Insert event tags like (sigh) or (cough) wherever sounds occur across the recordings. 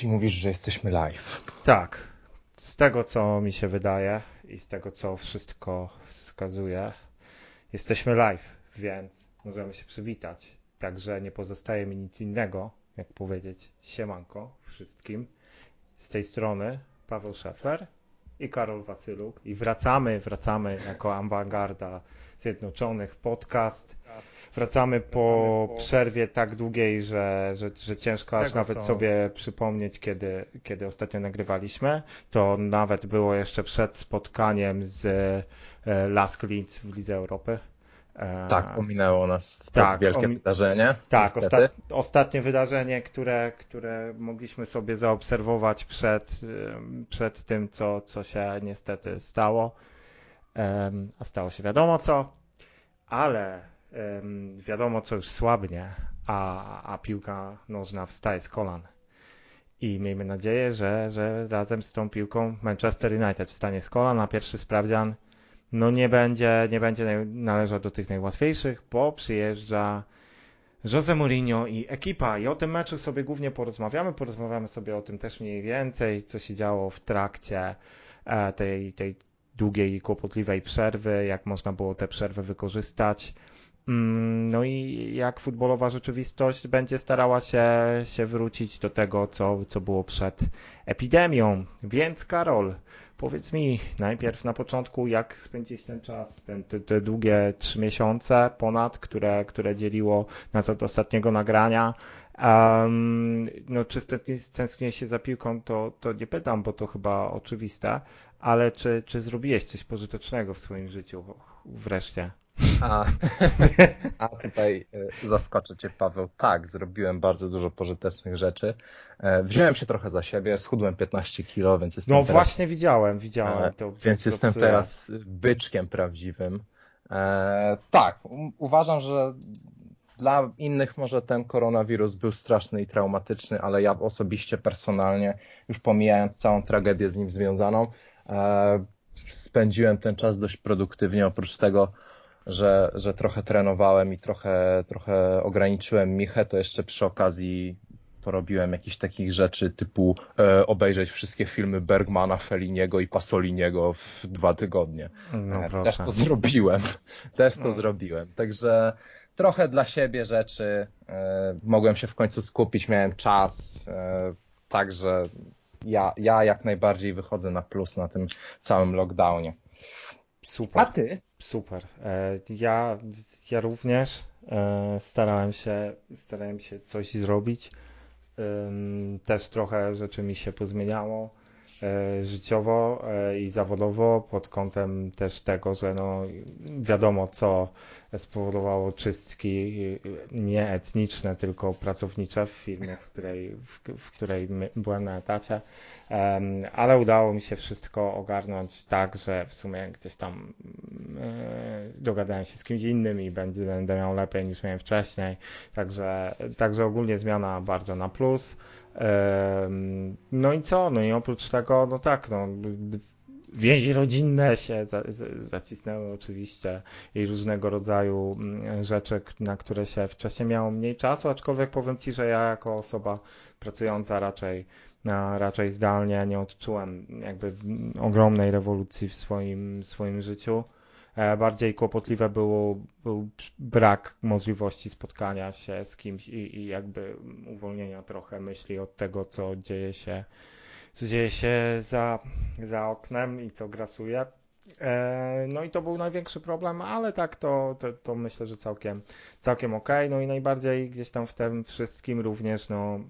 Czyli mówisz, że jesteśmy live. Tak. Z tego, co mi się wydaje i z tego, co wszystko wskazuje, jesteśmy live, więc możemy się przywitać. Także nie pozostaje mi nic innego, jak powiedzieć siemanko wszystkim. Z tej strony Paweł Szefer i Karol Wasyluk. I wracamy, wracamy jako awangarda Zjednoczonych podcast. Wracamy po przerwie tak długiej, że, że, że ciężko aż nawet co... sobie przypomnieć, kiedy, kiedy ostatnio nagrywaliśmy. To nawet było jeszcze przed spotkaniem z e, Lask Linz w Lidze Europy. E, tak, ominęło nas tak, tak wielkie omi... wydarzenie. Tak, osta ostatnie wydarzenie, które, które mogliśmy sobie zaobserwować przed, przed tym, co, co się niestety stało. A stało się wiadomo co, ale wiadomo, co już słabnie, a, a piłka nożna wstaje z kolan. I miejmy nadzieję, że, że razem z tą piłką Manchester United wstanie z kolan, a pierwszy sprawdzian no nie będzie, nie będzie należał do tych najłatwiejszych, bo przyjeżdża Jose Mourinho i ekipa. I o tym meczu sobie głównie porozmawiamy. Porozmawiamy sobie o tym też mniej więcej, co się działo w trakcie e, tej, tej długiej i kłopotliwej przerwy, jak można było tę przerwę wykorzystać. Mm, no i jak futbolowa rzeczywistość będzie starała się, się wrócić do tego, co, co było przed epidemią. Więc Karol, powiedz mi najpierw na początku, jak spędzić ten czas, ten, te, te długie trzy miesiące ponad, które, które dzieliło nas od ostatniego nagrania. Um, no, czy stęsknię się za piłką, to, to nie pytam, bo to chyba oczywiste, ale czy, czy zrobiłeś coś pożytecznego w swoim życiu wreszcie? A, (laughs) a tutaj e, zaskoczę Cię, Paweł. Tak, zrobiłem bardzo dużo pożytecznych rzeczy. E, wziąłem się trochę za siebie, schudłem 15 kilo, więc jestem No teraz, właśnie widziałem, widziałem e, to. Więc to jestem teraz byczkiem prawdziwym. E, tak, uważam, że dla innych może ten koronawirus był straszny i traumatyczny, ale ja osobiście, personalnie, już pomijając całą tragedię z nim związaną, e, spędziłem ten czas dość produktywnie. Oprócz tego, że, że trochę trenowałem i trochę, trochę ograniczyłem michę, to jeszcze przy okazji porobiłem jakichś takich rzeczy typu e, obejrzeć wszystkie filmy Bergmana, Feliniego i Pasoliniego w dwa tygodnie. No, e, też to zrobiłem. (laughs) Też to no. zrobiłem. Także trochę dla siebie rzeczy. E, mogłem się w końcu skupić, miałem czas. E, także ja, ja jak najbardziej wychodzę na plus na tym całym lockdownie. Super. A ty? Super. E, ja, ja również e, starałem się, starałem się coś zrobić. Też trochę rzeczy mi się pozmieniało życiowo i zawodowo pod kątem też tego, że no wiadomo co spowodowało czystki nie etniczne, tylko pracownicze w firmie, w której, w, w której byłem na etacie ale udało mi się wszystko ogarnąć tak, że w sumie gdzieś tam e, dogadałem się z kimś innym i będzie, będę miał lepiej niż miałem wcześniej. Także, także ogólnie zmiana bardzo na plus. No i co? No i oprócz tego, no tak, no, więzi rodzinne się za, zacisnęły oczywiście i różnego rodzaju mm, rzeczy, na które się wcześniej miało mniej czasu, aczkolwiek powiem Ci, że ja jako osoba pracująca raczej raczej zdalnie, nie odczułem jakby ogromnej rewolucji w swoim, swoim życiu. E, bardziej kłopotliwe było, był brak możliwości spotkania się z kimś i, i jakby uwolnienia trochę myśli od tego, co dzieje się, co dzieje się za, za oknem i co grasuje. E, no i to był największy problem, ale tak to, to, to myślę, że całkiem, całkiem ok. No i najbardziej gdzieś tam w tym wszystkim również no,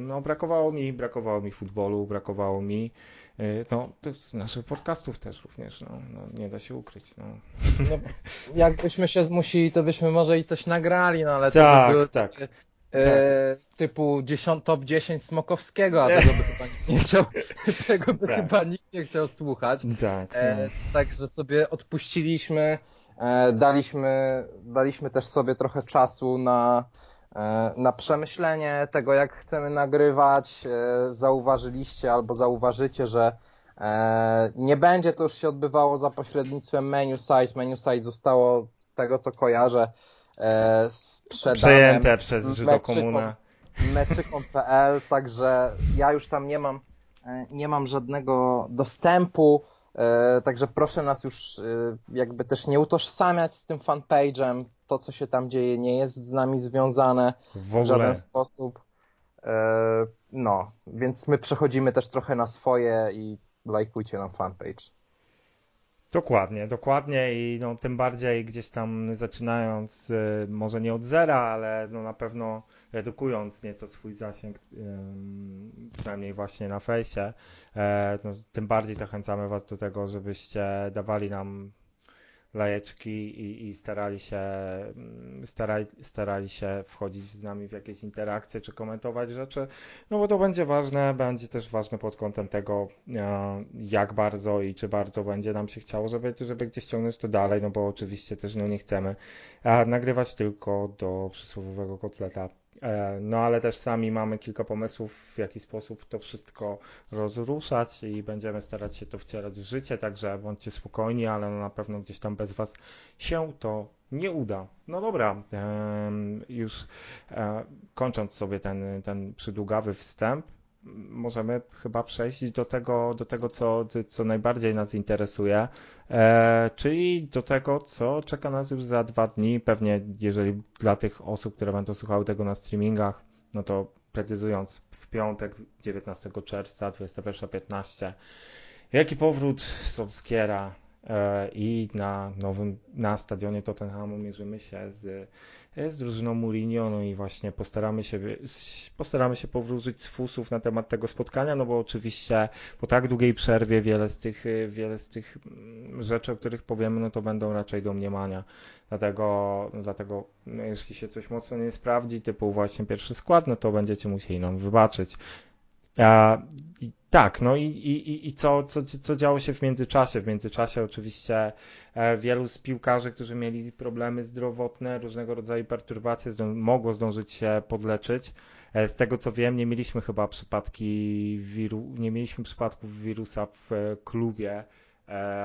no brakowało mi, brakowało mi futbolu, brakowało mi e, no, naszych podcastów też również, no, no, nie da się ukryć. No. no. jakbyśmy się zmusili, to byśmy może i coś nagrali, no ale to tak, by były tak. Takie E, tak. typu 10, top 10 Smokowskiego, a tego by chyba nikt nie chciał, (laughs) tego by tak. chyba nikt nie chciał słuchać. Tak, e, no. Także sobie odpuściliśmy, e, daliśmy, daliśmy też sobie trochę czasu na, e, na przemyślenie tego, jak chcemy nagrywać. E, zauważyliście albo zauważycie, że e, nie będzie to już się odbywało za pośrednictwem menu site. Menu site zostało z tego co kojarzę e, sprzedane. Przejęte przez Żydokomunę. meczykom.pl, także ja już tam nie mam, e, nie mam żadnego dostępu, e, także proszę nas już jakby też nie utożsamiać z tym fanpage'em, to co się tam dzieje nie jest z nami związane w, w żaden sposób. No, więc my przechodzimy też trochę na swoje i lajkujcie nam fanpage. Dokładnie, dokładnie i no, tym bardziej gdzieś tam zaczynając, y, może nie od zera, ale no, na pewno redukując nieco swój zasięg, y, przynajmniej właśnie na fejsie, no, tym bardziej zachęcamy Was do tego, żebyście dawali nam lajeczki i, i starali, się, mm, starali, starali się wchodzić z nami w jakieś interakcje czy komentować rzeczy, no bo to będzie ważne, będzie też ważne pod kątem tego, e, jak bardzo i czy bardzo będzie nam się chciało, żeby, żeby gdzieś ciągnąć to dalej, no bo oczywiście też no, nie chcemy nagrywać tylko do przysłowiowego kotleta. E, no ale też sami mamy kilka pomysłów, w jaki sposób to wszystko rozruszać i będziemy starać się to wcierać w życie, także bądźcie spokojni, ale no na pewno gdzieś tam bez Was się to nie uda. No dobra, już e, kończąc sobie ten, ten przydługawy wstęp, możemy chyba przejść do tego, do tego co, co najbardziej nas interesuje, e, czyli do tego, co czeka nas już za dwa dni. Pewnie, jeżeli dla tych osób, które będą słuchały tego na streamingach, no to precyzując, w piątek 19 czerwca 21.15 Wielki powrót Solskiera e, i na nowym, na stadionie Tottenhamu mierzymy się z z drużyną Mourinho, no i właśnie postaramy się, postaramy się powrócić z fusów na temat tego spotkania, no bo oczywiście po tak długiej przerwie wiele z tych, wiele z tych mm, rzeczy, o których powiemy, no to będą raczej do mniemania. Dlatego, dlatego no jeśli się coś mocno nie sprawdzi, typu właśnie pierwszy skład, no to będziecie musieli nam wybaczyć. Tak, no i, i, i co, co, co działo się w międzyczasie? W międzyczasie oczywiście e, wielu z piłkarzy, którzy mieli problemy zdrowotne, różnego rodzaju perturbacje, mogło zdążyć się podleczyć. E, z tego co wiem, nie mieliśmy chyba przypadki wiru nie mieliśmy przypadków wirusa w e, klubie,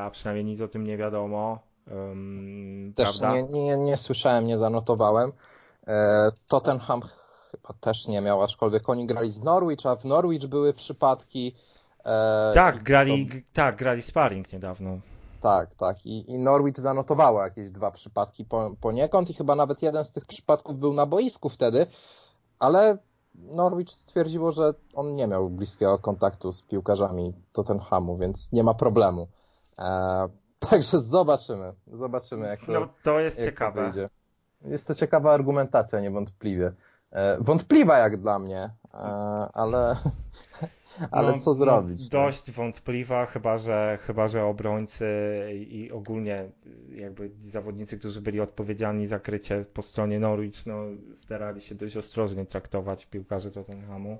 a przynajmniej nic o tym nie wiadomo. Um, Też nie, nie, nie, słyszałem, nie zanotowałem. Tottenham chyba też nie miał, aczkolwiek oni grali z Norwich, a w Norwich były przypadki. E, tak, grali, to... tak, grali sparring niedawno. Tak, tak. I, I Norwich zanotowało jakieś dwa przypadki po, poniekąd i chyba nawet jeden z tych przypadków był na boisku wtedy, ale Norwich stwierdziło, że on nie miał bliskiego kontaktu z piłkarzami Tottenhamu, więc nie ma problemu. E, (laughs) także zobaczymy. Zobaczymy, jak to No to jest ciekawe. To jest to ciekawa argumentacja, niewątpliwie. E, wątpliwa jak dla mnie, e, ale, (laughs) ale no, co zrobić? No, dość wątpliwa, chyba że, chyba że obrońcy i ogólnie jakby zawodnicy, którzy byli odpowiedzialni za krycie po stronie Norwich, no, starali się dość ostrożnie traktować piłkarzy Tottenhamu.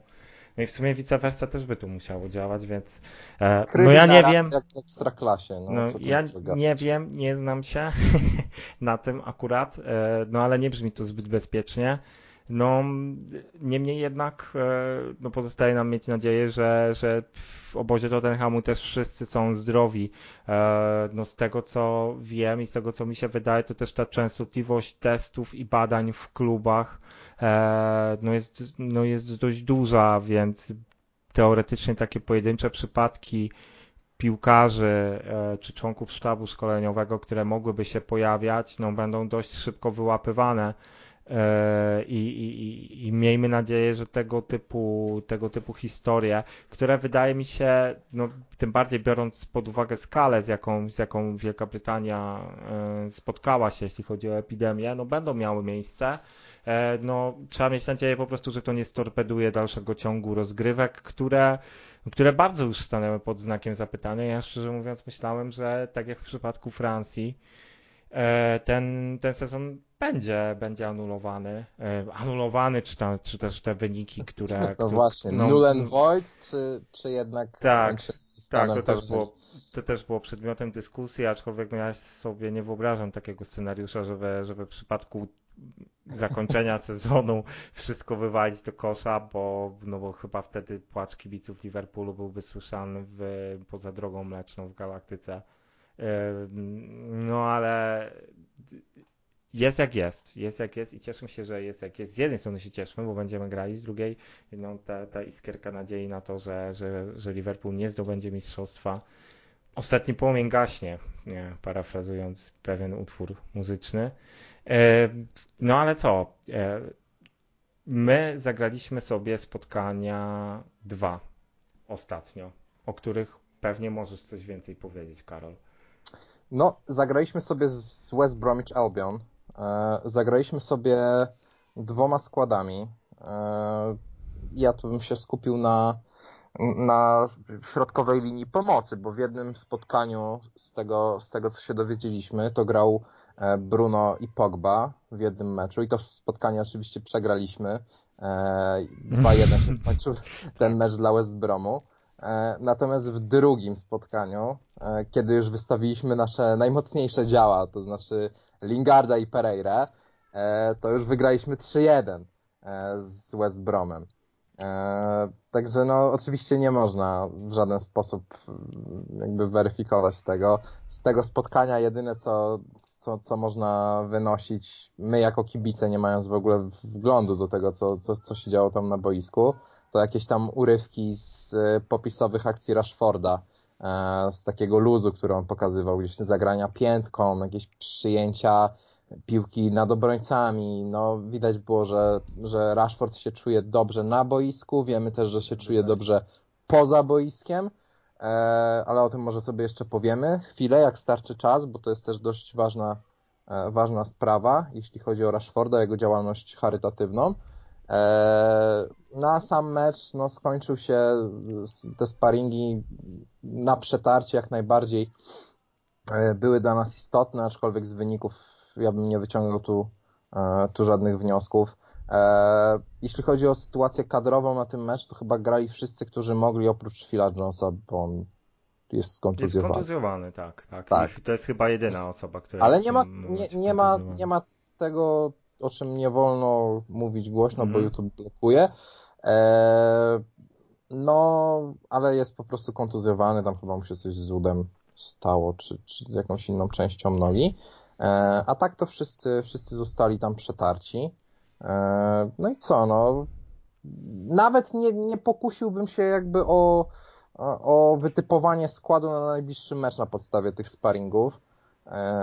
No i w sumie vice versa też by tu musiało działać, więc e, no ja nie wiem. Jak w ekstraklasie. No, no ja nie wiem, nie znam się (laughs) na tym akurat, e, no ale nie brzmi to zbyt bezpiecznie. No, niemniej jednak e, no, pozostaje nam mieć nadzieję, że, że w obozie Tottenhamu też wszyscy są zdrowi. E, no, z tego co wiem i z tego co mi się wydaje, to też ta częstotliwość testów i badań w klubach e, no, jest, no, jest dość duża, więc teoretycznie takie pojedyncze przypadki piłkarzy czy członków sztabu szkoleniowego, które mogłyby się pojawiać, no, będą dość szybko wyłapywane. E, I, i, I, miejmy nadzieję, że tego typu, tego typu historie, które wydaje mi się, no, tym bardziej biorąc pod uwagę skalę, z jaką, z jaką Wielka Brytania e, spotkała się, jeśli chodzi o epidemię, no, będą miały miejsce. E, no, trzeba mieć nadzieję po prostu, że to nie storpeduje dalszego ciągu rozgrywek, które, które bardzo już stanęły pod znakiem zapytania. Ja szczerze mówiąc myślałem, że tak jak w przypadku Francji, ten, ten sezon będzie, będzie anulowany. E, anulowany, czy, tam, czy też te wyniki, które. No które, właśnie, no, null and void, czy, czy jednak. Tak, tak to też, było, to też było przedmiotem dyskusji, aczkolwiek no ja sobie nie wyobrażam takiego scenariusza, żeby, żeby w przypadku zakończenia (laughs) sezonu wszystko wywalić do kosza, bo, no bo chyba wtedy płacz kibiców Liverpoolu byłby słyszany w, poza drogą mleczną w galaktyce. No ale jest jak jest, jest jak jest i cieszę się, że jest jak jest. Z jednej strony się cieszymy, bo będziemy grali, z drugiej no, ta, ta iskierka nadziei na to, że, że, że Liverpool nie zdobędzie mistrzostwa. Ostatni płomień gaśnie, nie, parafrazując pewien utwór muzyczny. No ale co? My zagraliśmy sobie spotkania dwa ostatnio, o których pewnie możesz coś więcej powiedzieć, Karol. No, zagraliśmy sobie z West Bromwich Albion. E, zagraliśmy sobie dwoma składami. E, ja tu bym się skupił na, na środkowej linii pomocy, bo w jednym spotkaniu z tego, z tego, co się dowiedzieliśmy, to grał e, Bruno i Pogba w jednym meczu i to spotkanie oczywiście przegraliśmy. 2-1 się skończył ten mecz dla West Bromu. E, natomiast w drugim spotkaniu, e, kiedy już wystawiliśmy nasze najmocniejsze działa, to znaczy Lingarda i Pereira, e, to już wygraliśmy 3-1 z West Bromem. Także no oczywiście nie można w żaden sposób jakby weryfikować tego. Z tego spotkania jedyne co, co, co można wynosić, my jako kibice nie mając w ogóle wglądu do tego co, co, co się działo tam na boisku, to jakieś tam urywki z popisowych akcji Rashforda, e, z takiego luzu, który on pokazywał, gdzieś zagrania piętką, jakieś przyjęcia piłki nad obrońcami. No, widać było, że, że Rashford się czuje dobrze na boisku, wiemy też, że się czuje dobrze poza boiskiem, e, ale o tym może sobie jeszcze powiemy chwilę, jak starczy czas, bo to jest też dość ważna, e, ważna sprawa, jeśli chodzi o Rashforda, jego działalność charytatywną. Na sam mecz no, skończył się te sparingi na przetarcie jak najbardziej e, były dla nas istotne, aczkolwiek z wyników ja bym nie wyciągnął tu, e, tu żadnych wniosków. Jeśli chodzi o sytuację kadrową na tym meczu, to chyba grali wszyscy, którzy mogli oprócz Phila Jonesa, bo on jest skontuzjowany. Jest kontuzjowany, tak. tak. tak. to jest chyba jedyna osoba, która Ale nie ma, nie, nie, ma, nie ma tego, o czym nie wolno mówić głośno, mm -hmm. bo mhm. YouTube blokuje. E, no, ale jest po prostu kontuzjowany, tam chyba mu się coś z udem stało, czy, czy z jakąś inną częścią nogi. E, a tak to wszyscy, wszyscy zostali tam przetarci. E, no i co, no. Nawet nie, nie pokusiłbym się jakby o, o wytypowanie składu na najbliższy mecz na podstawie tych sparingów.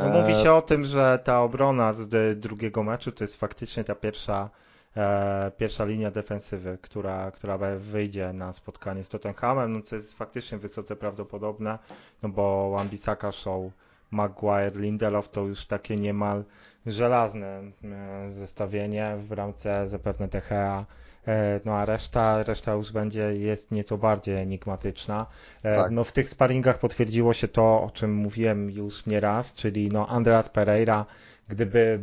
No, mówi się o tym, że ta obrona z drugiego meczu to jest faktycznie ta pierwsza E, pierwsza linia defensywy, która, która wyjdzie na spotkanie z Tottenhamem, no co jest faktycznie wysoce prawdopodobne, no bo Wambisaka Show, Maguire, Lindelof to już takie niemal żelazne e, zestawienie. W bramce zapewne e, no a reszta, reszta już będzie, jest nieco bardziej enigmatyczna. Tak. No w tych sparingach potwierdziło się to, o czym mówiłem już nieraz, czyli no Andreas Pereira, gdyby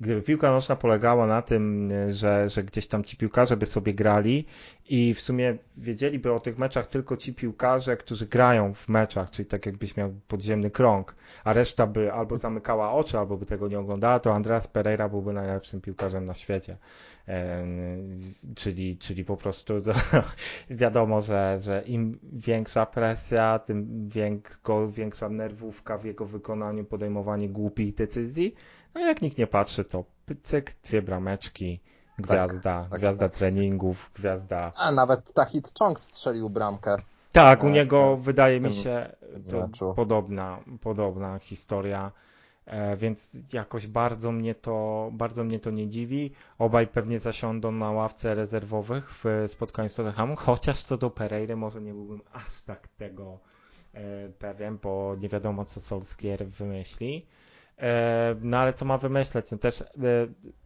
gdyby piłka nożna polegała na tym, że, że gdzieś tam ci piłkarze by sobie grali i w sumie wiedzieliby o tych meczach tylko ci piłkarze, którzy grają w meczach, czyli tak jakbyś miał podziemny krąg, a reszta by albo zamykała oczy, albo by tego nie oglądała, to Andreas Pereira byłby najlepszym piłkarzem na świecie. Czyli, czyli po prostu (laughs) wiadomo, że, że im większa presja, tym większa nerwówka w jego wykonaniu, podejmowanie głupich decyzji, no jak nikt nie patrzy, to cyk, dwie brameczki, gwiazda, tak, tak, gwiazda tak. treningów, gwiazda... A nawet Tahit Chong strzelił bramkę. Tak, u e, niego wydaje mi się to podobna, podobna historia, więc jakoś bardzo mnie to bardzo mnie to nie dziwi. Obaj pewnie zasiądą na ławce rezerwowych w spotkaniu z Tottenhamem, chociaż co do Pereira może nie byłbym aż tak tego e, pewien, bo nie wiadomo co Solskjaer wymyśli. E, no ale co ma wymyśleć? No też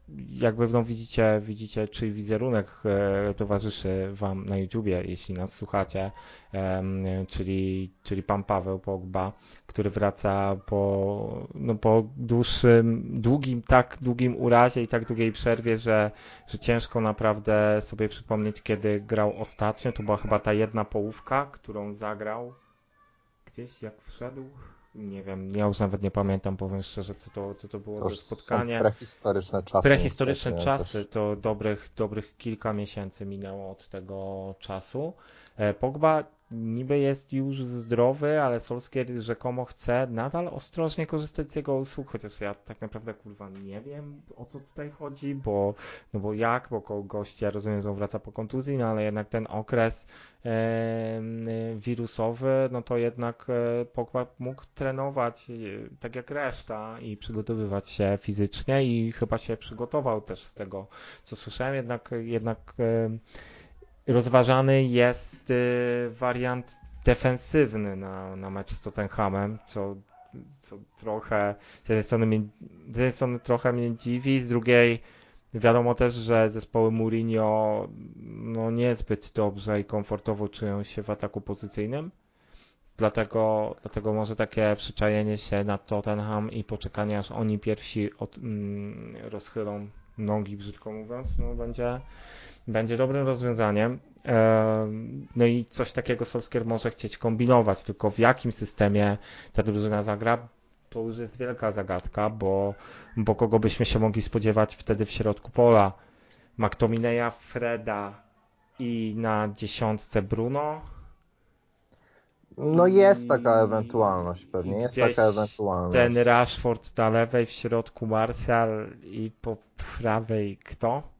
e, jakby no, widzicie, widzicie, czy wizerunek e, towarzyszy Wam na YouTubie, jeśli nas słuchacie, czyli, czyli pan Paweł Pogba, który wraca po, no, po dłuższym, długim, tak długim urazie i tak długiej przerwie, że, że ciężko naprawdę sobie przypomnieć, kiedy grał ostatnio. To była chyba ta jedna połówka, którą zagrał gdzieś jak wszedł nie wiem, ja już nawet nie pamiętam, powiem szczerze, co to, co to było to za spotkanie. prehistoryczne czasy. Prehistoryczne czasy, to dobrych, dobrych kilka miesięcy minęło od tego czasu. E, Pogba niby jest już zdrowy, ale Solskier rzekomo chce nadal ostrożnie korzystać z jego usług, chociaż ja tak naprawdę kurwa nie wiem o co tutaj chodzi, bo no bo jak, bo gość, ja rozumiem, że on wraca po kontuzji, no ale jednak ten okres e, wirusowy, no to jednak e, mógł trenować e, tak jak reszta i przygotowywać się fizycznie i chyba się przygotował też z tego, co słyszałem, jednak, jednak e, rozważany jest y, wariant defensywny na, na mecz z Tottenhamem, co, co trochę z jednej, strony mnie, z jednej strony trochę mnie dziwi, z drugiej wiadomo też, że zespoły Mourinho no, niezbyt dobrze i komfortowo czują się w ataku pozycyjnym. Dlatego, dlatego może takie przyczajenie się na Tottenham i poczekanie aż oni pierwsi od, mm, rozchylą nogi, brzydko mówiąc, no, będzie, będzie dobrym rozwiązaniem. No i coś takiego Solskjaer może chcieć kombinować, tylko w jakim systemie ta drużyna zagra, to już jest wielka zagadka, bo, bo kogo byśmy się mogli spodziewać wtedy w środku pola? McTominaya, Freda i na dziesiątce Bruno? No jest taka ewentualność pewnie, jest taka ewentualność. Ten Rashford na lewej, w środku Martial i po prawej kto?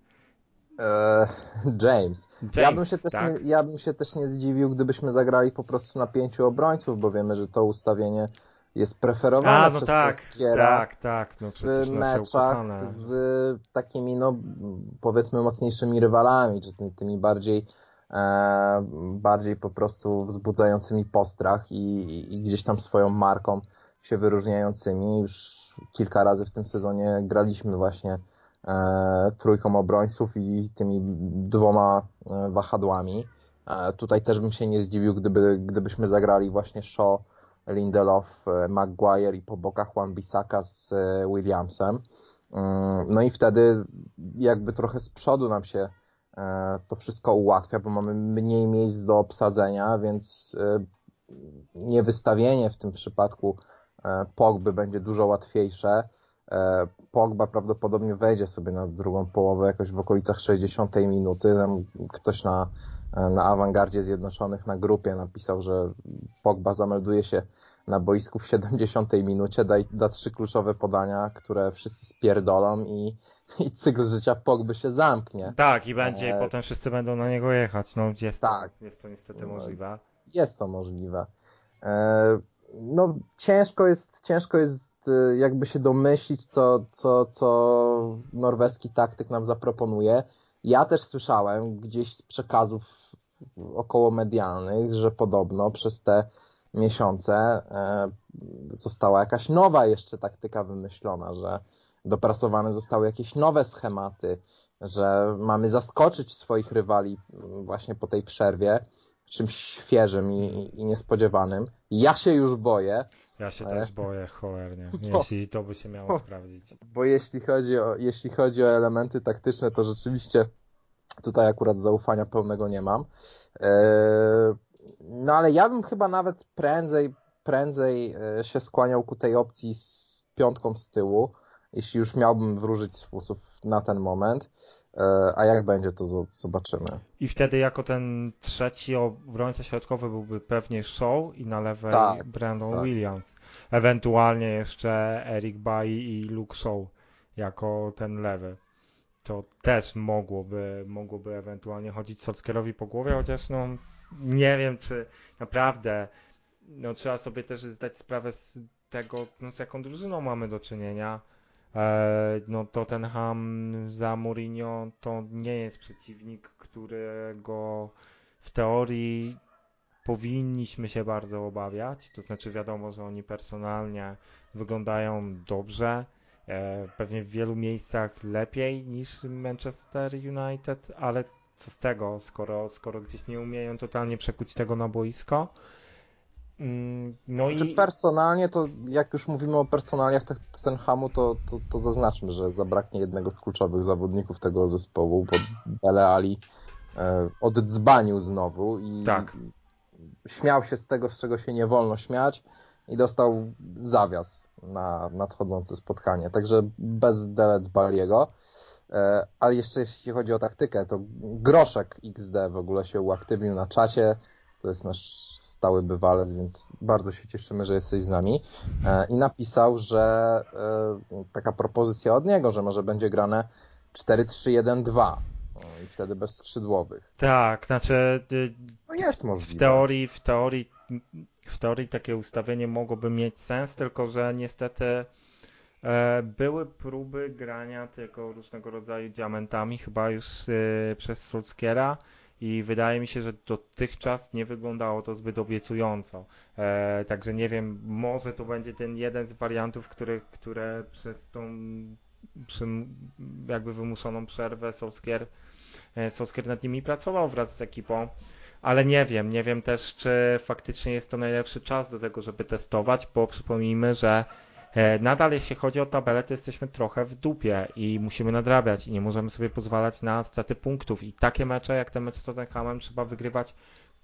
James. James. ja, bym się też tak? nie, ja bym się też nie zdziwił, gdybyśmy zagrali po prostu na pięciu obrońców, bo wiemy, że to ustawienie jest preferowane A, no przez tak, tak, tak, no w meczach z takimi, no powiedzmy mocniejszymi rywalami, czy tymi bardziej e, bardziej po prostu wzbudzającymi postrach i, i, gdzieś tam swoją marką się wyróżniającymi. Już kilka razy w tym sezonie graliśmy właśnie trójką obrońców i tymi dwoma e, wahadłami. E, tutaj też bym się nie zdziwił, gdyby, gdybyśmy zagrali właśnie Shaw, Lindelof, Maguire i po bokach Wan-Bissaka z Williamsem. Mm, no i wtedy jakby trochę z przodu nam się to wszystko ułatwia, bo mamy mniej miejsc do obsadzenia, więc niewystawienie w tym przypadku Pogby będzie dużo łatwiejsze. E, Pogba prawdopodobnie wejdzie sobie na drugą połowę jakoś w okolicach 60 minuty. Tam ktoś na, na awangardzie Zjednoczonych na grupie napisał, że Pogba zamelduje się na boisku w 70 minucie, da, da trzy kluczowe podania, które wszyscy spierdolą i, i cykl życia Pogby się zamknie. Tak, i będzie, e... potem wszyscy będą na niego jechać. No, jest, tak. jest to niestety możliwe. Jest to możliwe. E no ciężko jest, ciężko jest y, jakby się domyślić, co, co, co norweski taktyk nam zaproponuje. Ja też słyszałem gdzieś z przekazów około medialnych, że podobno przez te miesiące e, została jakaś nowa jeszcze taktyka wymyślona, że dopracowane zostały jakieś nowe schematy, że mamy zaskoczyć swoich rywali właśnie po tej przerwie czymś świeżym i, i niespodziewanym. Ja się już boję. Ja się też boję cholernie, (laughs) jeśli to by się miało sprawdzić. Bo jeśli chodzi, o, jeśli chodzi o elementy taktyczne, to rzeczywiście tutaj akurat zaufania pełnego nie mam. Eee, no ale ja bym chyba nawet prędzej, prędzej e, się skłaniał ku tej opcji z piątką z tyłu, jeśli już miałbym wróżyć z fusów na ten moment. E, a jak będzie, to zobaczymy. I wtedy jako ten trzeci obrońca środkowy byłby pewnie Shaw i na lewej tak, Brandon tak. Williams. Ewentualnie jeszcze Eric Bailly i Luke Shaw jako ten lewy. To też mogłoby, mogłoby ewentualnie chodzić Solskierowi po głowie, chociaż no nie wiem, czy naprawdę no, trzeba sobie też zdać sprawę z tego, no, z jaką drużyną mamy do czynienia no Tottenham za Mourinho to nie jest przeciwnik, którego w teorii powinniśmy się bardzo obawiać. To znaczy wiadomo, że oni personalnie wyglądają dobrze, e, pewnie w wielu miejscach lepiej niż Manchester United, ale co z tego, skoro, skoro gdzieś nie umieją totalnie przekuć tego na boisko. Mm, no znaczy i... Personalnie to, jak już mówimy o personaliach ten Hamu, to, to, to zaznaczmy, że zabraknie jednego z kluczowych zawodników tego zespołu, bo Dele Ali e, oddzbanił znowu i tak. śmiał się z tego, z czego się nie wolno śmiać i dostał zawias na nadchodzące spotkanie. Także bez Dele Dzbaliego. E, ale jeszcze jeśli chodzi o taktykę, to Groszek XD w ogóle się uaktywnił na czacie to jest nasz stały bywalec, więc bardzo się cieszymy, że jesteś z nami. E, I napisał, że e, taka propozycja od niego, że może będzie grane 4-3-1-2 i wtedy bez skrzydłowych. Tak, znaczy no jest możliwe. W teorii, w teorii, w teorii takie ustawienie mogłoby mieć sens, tylko że niestety e, były próby grania tego różnego rodzaju diamentami, chyba już przez Solskiera i wydaje mi się, że dotychczas nie wyglądało to zbyt obiecująco. E, także nie wiem, może to będzie ten jeden z wariantów, który, które przez tą przy, jakby wymuszoną przerwę Solskier, e, Solskier nad nimi pracował wraz z ekipą. Ale nie wiem, nie wiem też, czy faktycznie jest to najlepszy czas do tego, żeby testować, bo przypomnijmy, że nadal jeśli chodzi o tabelę, to jesteśmy trochę w dupie i musimy nadrabiać i nie możemy sobie pozwalać na straty punktów. I takie mecze jak ten mecz z Tottenhamem trzeba wygrywać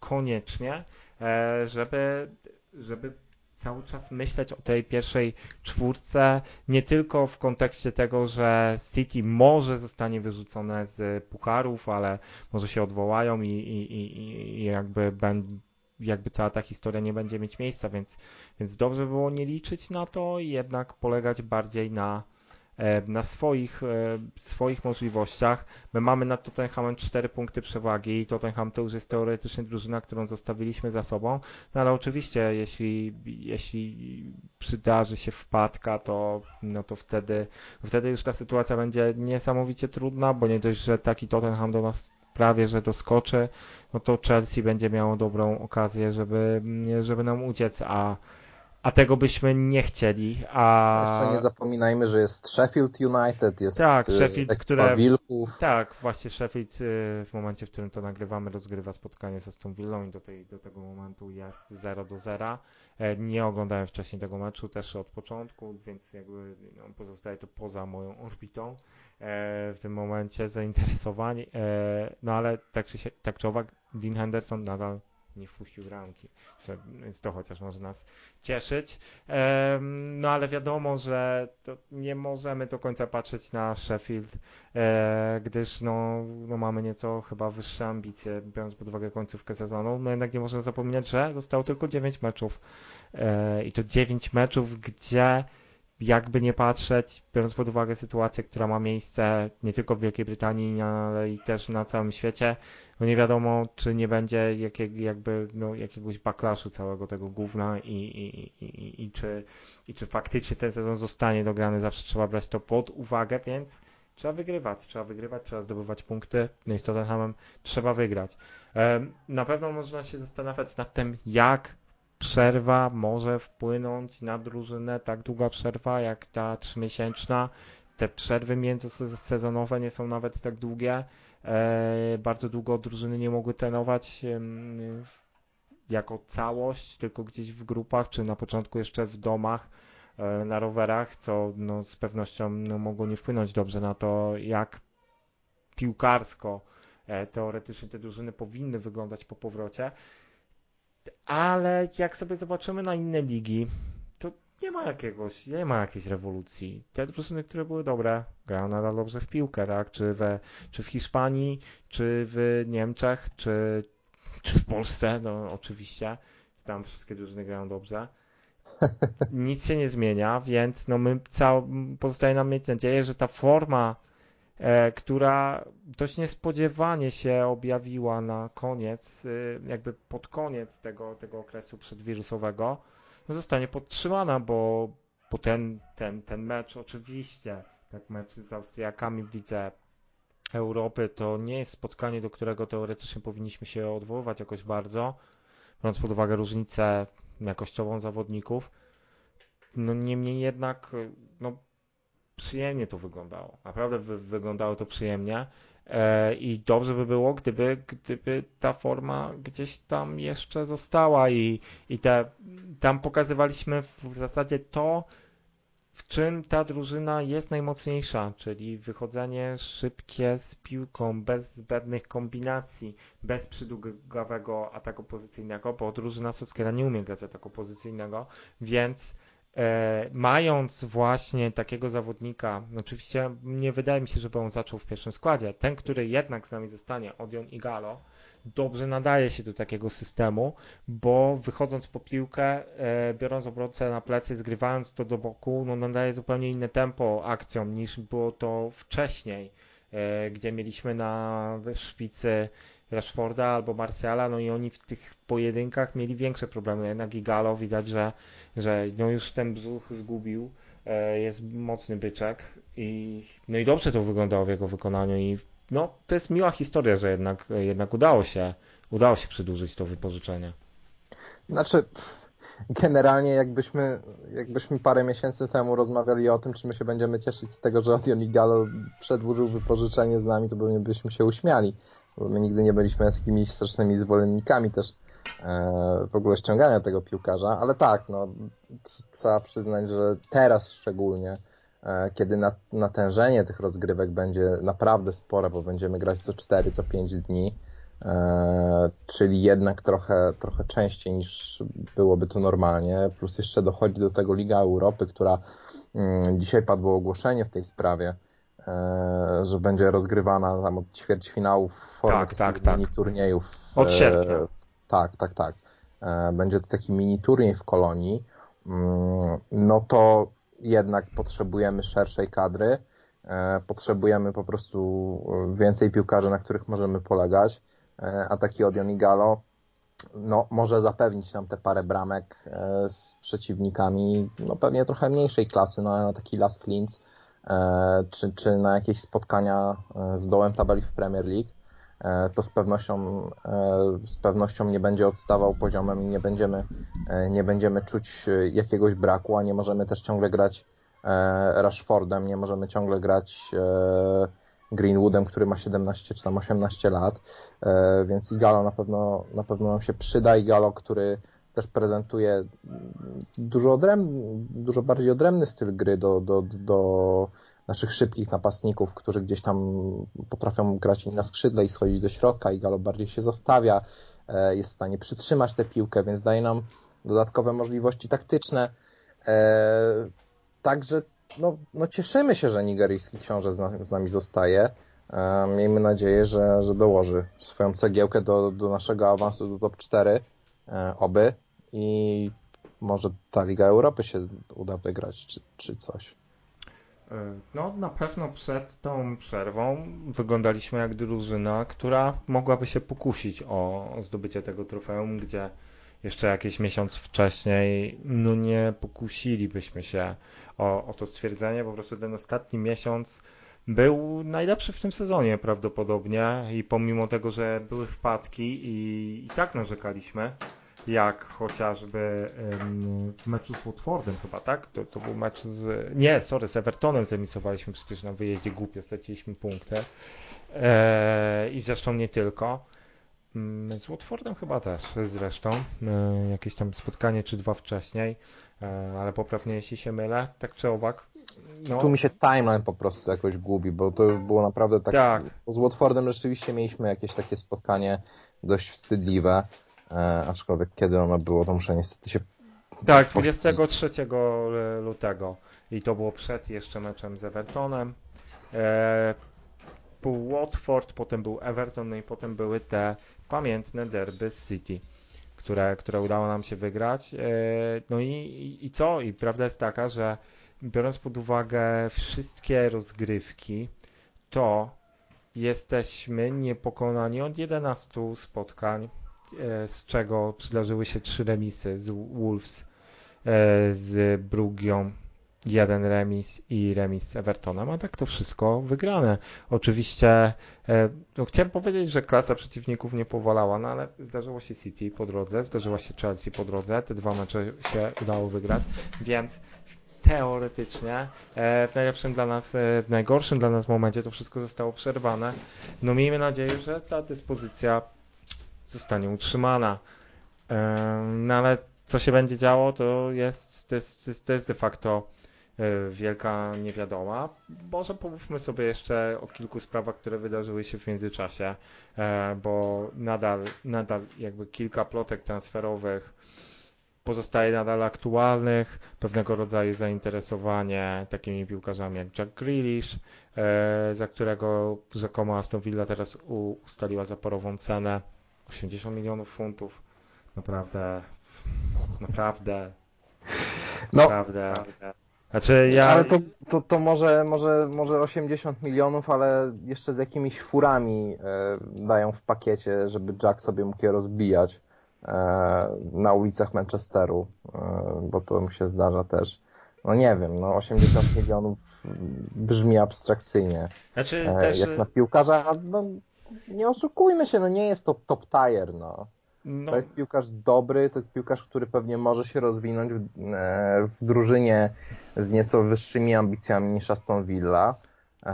koniecznie, e, żeby, żeby cały czas myśleć o tej pierwszej czwórce, nie tylko w kontekście tego, że City może zostanie wyrzucone z pucharów, ale może się odwołają i, i, i, i jakby będą jakby cała ta historia nie będzie mieć miejsca, więc, więc dobrze było nie liczyć na to i jednak polegać bardziej na, e, na swoich, e, swoich możliwościach. My mamy nad Tottenhamem 4 punkty przewagi i Tottenham to już jest teoretycznie drużyna, którą zostawiliśmy za sobą, no ale oczywiście jeśli, jeśli przydarzy się wpadka, to, no to wtedy, wtedy już ta sytuacja będzie niesamowicie trudna, bo nie dość, że taki Tottenham do nas prawie, że doskoczy, no to Chelsea będzie miało dobrą okazję, żeby, żeby nam uciec, a, a tego byśmy nie chcieli. A... Jeszcze nie zapominajmy, że jest Sheffield United, jest tak, y, Sheffield, które, Wilków. Tak, właśnie Sheffield y, w momencie, w którym to nagrywamy, rozgrywa spotkanie z Aston Villą i do, tej, do tego momentu jest 0 do 0. E, nie oglądałem wcześniej tego meczu też od początku, więc jakby no, pozostaje to poza moją orbitą. E, w tym momencie zainteresowani, e, no ale tak czy, się, tak czy owak Dean Henderson nadal nie wpuścił ramki, więc to chociaż może nas cieszyć. E, no ale wiadomo, że nie możemy do końca patrzeć na Sheffield, gdyż no, no mamy nieco chyba wyższe ambicje, biorąc pod uwagę końcówkę sezonu. No jednak nie możemy zapominać, że zostało tylko 9 meczów i to 9 meczów, gdzie jakby nie patrzeć, biorąc pod uwagę sytuację, która ma miejsce nie tylko w Wielkiej Brytanii, ale i też na całym świecie, no nie wiadomo, czy nie będzie jakiego, jakby, no, jakiegoś backlashu całego tego gówna i, i, i, i, czy, i czy faktycznie ten sezon zostanie dograny, zawsze trzeba brać to pod uwagę, więc trzeba wygrywać, trzeba wygrywać, trzeba zdobywać punkty, no i z Tottenhamem trzeba wygrać. Na pewno można się zastanawiać nad tym, jak przerwa może wpłynąć na drużynę, tak długa przerwa jak ta trzymiesięczna. Te przerwy międzysezonowe nie są nawet tak długie. E, bardzo długo drużyny nie mogły trenować jako całość, tylko gdzieś w grupach, czy na początku jeszcze w domach, e, na rowerach, co no, z pewnością no, mogło nie wpłynąć dobrze na to, jak piłkarsko e, teoretycznie te drużyny powinny wyglądać po powrocie ale jak sobie zobaczymy na inne ligi, to nie ma jakiegoś, nie ma jakiejś rewolucji. Te drużyny, które były dobre, grają nadal dobrze w piłkę, tak? Czy, we, czy w Hiszpanii, czy w Niemczech, czy, czy w Polsce, no oczywiście. Tam wszystkie drużyny grają dobrze. (laughs) Nic się nie zmienia, więc no my cał, pozostaje nam mieć nadzieję, że ta forma która dość niespodziewanie się objawiła na koniec, y, jakby pod koniec tego, tego okresu przedwirusowego, no zostanie podtrzymana, bo, bo ten, ten, ten mecz oczywiście, tak mecz z Austriakami w lidze Europy, to nie jest spotkanie, do którego teoretycznie powinniśmy się odwoływać jakoś bardzo, biorąc pod uwagę różnicę jakościową zawodników. No niemniej jednak, no przyjemnie to wyglądało. Naprawdę wy, wyglądało to przyjemnie. E, I dobrze by było, gdyby, gdyby ta forma gdzieś tam jeszcze została i, i te, tam pokazywaliśmy w zasadzie to, w czym ta drużyna jest najmocniejsza, czyli wychodzenie szybkie z piłką, bez zbędnych kombinacji, bez przydługawego ataku pozycyjnego, bo drużyna Solskiera nie umie grać ataku pozycyjnego, więc mając właśnie takiego zawodnika, oczywiście nie wydaje mi się, żeby on zaczął w pierwszym składzie, ten, który jednak z nami zostanie, Odion Igalo, dobrze nadaje się do takiego systemu, bo wychodząc po piłkę, e, biorąc obrońcę na plecy, zgrywając to do boku, no nadaje zupełnie inne tempo akcjom niż było to wcześniej, e, gdzie mieliśmy na szpicy Rashforda albo Marciala, no i oni w tych pojedynkach mieli większe problemy. Jednak Igalo widać, że, że no już ten brzuch zgubił, e, jest mocny byczek i no i dobrze to wyglądało w jego wykonaniu i no to jest miła historia, że jednak, jednak udało się udało się przedłużyć to wypożyczenie. Znaczy, generalnie jakbyśmy, jakbyśmy parę miesięcy temu rozmawiali o tym, czy my się będziemy cieszyć z tego, że Odion Igalo przedłużył wypożyczenie z nami, to pewnie byśmy się uśmiali my nigdy nie byliśmy jakimiś strasznymi zwolennikami też e, w ogóle ściągania tego piłkarza, ale tak, no, trzeba przyznać, że teraz szczególnie, e, kiedy natężenie tych rozgrywek będzie naprawdę spore, bo będziemy grać co 4, co 5 dni, e, czyli jednak trochę, trochę częściej niż byłoby to normalnie, plus jeszcze dochodzi do tego Liga Europy, która mm, dzisiaj padło ogłoszenie w tej sprawie, że będzie rozgrywana tam od ćwierćfinałów w formie tak, tak, tak. mini turniejów. Od e, sierpnia. Tak, tak, tak. E, będzie to taki mini turniej w Kolonii. Mm, no to jednak potrzebujemy szerszej kadry. Potrzebujemy po prostu więcej piłkarzy, na których możemy polegać. A taki Odion Igalo no, może zapewnić nam te parę bramek z przeciwnikami, no pewnie trochę mniejszej klasy, no ale na taki Las Klintz E, czy, czy na jakieś spotkania e, z dołem tabeli w Premier League, e, to z pewnością, z pewnością nie będzie odstawał poziomem i nie będziemy, nie będziemy czuć jakiegoś braku, a nie możemy też ciągle grać Rashfordem, nie możemy ciągle grać Greenwoodem, który ma 17 czy tam 18 lat, więc Igalo na pewno, na pewno nam się przyda. Igalo, który też prezentuje dużo, dużo bardziej odrębny styl gry do, do, do naszych szybkich napastników, którzy gdzieś tam potrafią grać na skrzydle i schodzić do środka i Galo bardziej się zostawia, e, jest w stanie przytrzymać tę piłkę, więc daje nam dodatkowe możliwości taktyczne. E, także no, no cieszymy się, że nigeryjski książę z nami zostaje. E, miejmy nadzieję, że, że dołoży swoją cegiełkę do, do naszego awansu do top 4 E, oby i może ta Liga Europy się uda wygrać, czy, czy coś. E, no, na pewno przed tą przerwą wyglądaliśmy jak drużyna, która mogłaby się pokusić o zdobycie tego trofeum, gdzie jeszcze jakiś miesiąc wcześniej, no nie pokusilibyśmy się o, o to stwierdzenie. Po prostu ten ostatni miesiąc był najlepszy w tym sezonie prawdopodobnie i pomimo tego, że były wpadki i, i tak narzekaliśmy, jak chociażby w meczu z Watfordem chyba, tak? To, to był mecz z... Nie, sorry, z Evertonem zemisowaliśmy przecież na wyjeździe głupio, straciliśmy punkty. Eee, I zresztą nie tylko. Mm, z Watfordem chyba też zresztą. Eee, jakieś tam spotkanie czy dwa wcześniej, eee, ale poprawnie jeśli się mylę, tak czy owak. No. Tu mi się timeline po prostu jakoś gubi, bo to było naprawdę tak. tak. Z Watfordem rzeczywiście mieliśmy jakieś takie spotkanie dość wstydliwe. E, aczkolwiek kiedy ono było, to muszę niestety się... Tak, 23 lutego i to było przed jeszcze meczem z Evertonem. E, był Watford, potem był Everton, no i potem były te pamiętne derby z City, które, które udało nam się wygrać. E, no i, i co? I prawda jest taka, że biorąc pod uwagę wszystkie rozgrywki, to jesteśmy niepokonani od 11 spotkań z czego przydarzyły się trzy remisy z Wolves, e, z Brugią, jeden remis i remis z Evertonem, a tak to wszystko wygrane. Oczywiście e, no, chciałem powiedzieć, że klasa przeciwników nie powalała, no ale zdarzyło się City po drodze, zdarzyła się Chelsea po drodze, te dwa mecze się udało wygrać, więc teoretycznie w najlepszym dla nas, w najgorszym dla nas momencie to wszystko zostało przerwane. No miejmy nadzieję, że ta dyspozycja zostanie utrzymana. No ale co się będzie działo, to jest, to jest, to jest de facto e, wielka niewiadoma. Może pomówmy sobie jeszcze o kilku sprawach, które wydarzyły się w międzyczasie, e, bo nadal, nadal jakby kilka plotek transferowych pozostaje nadal aktualnych, pewnego rodzaju zainteresowanie takimi piłkarzami jak Jack Grealish, e, za którego rzekomo Aston Villa teraz ustaliła zaporową cenę 80 milionów funtów. Naprawdę, naprawdę, no. naprawdę. Znaczy ja... Ale to, to, to może, może, może 80 milionów, ale jeszcze z jakimiś furami e, dają w pakiecie, żeby Jack sobie mógł je rozbijać e, na ulicach Manchesteru, e, bo to mu się zdarza też. No nie wiem, no 80 milionów brzmi abstrakcyjnie. Znaczy, e, też... Jak na piłkarza, no nie oszukujmy się, no nie jest to top tier, no. No. To jest piłkarz dobry, to jest piłkarz, który pewnie może się rozwinąć w, e, w drużynie z nieco wyższymi ambicjami niż Aston Villa, e,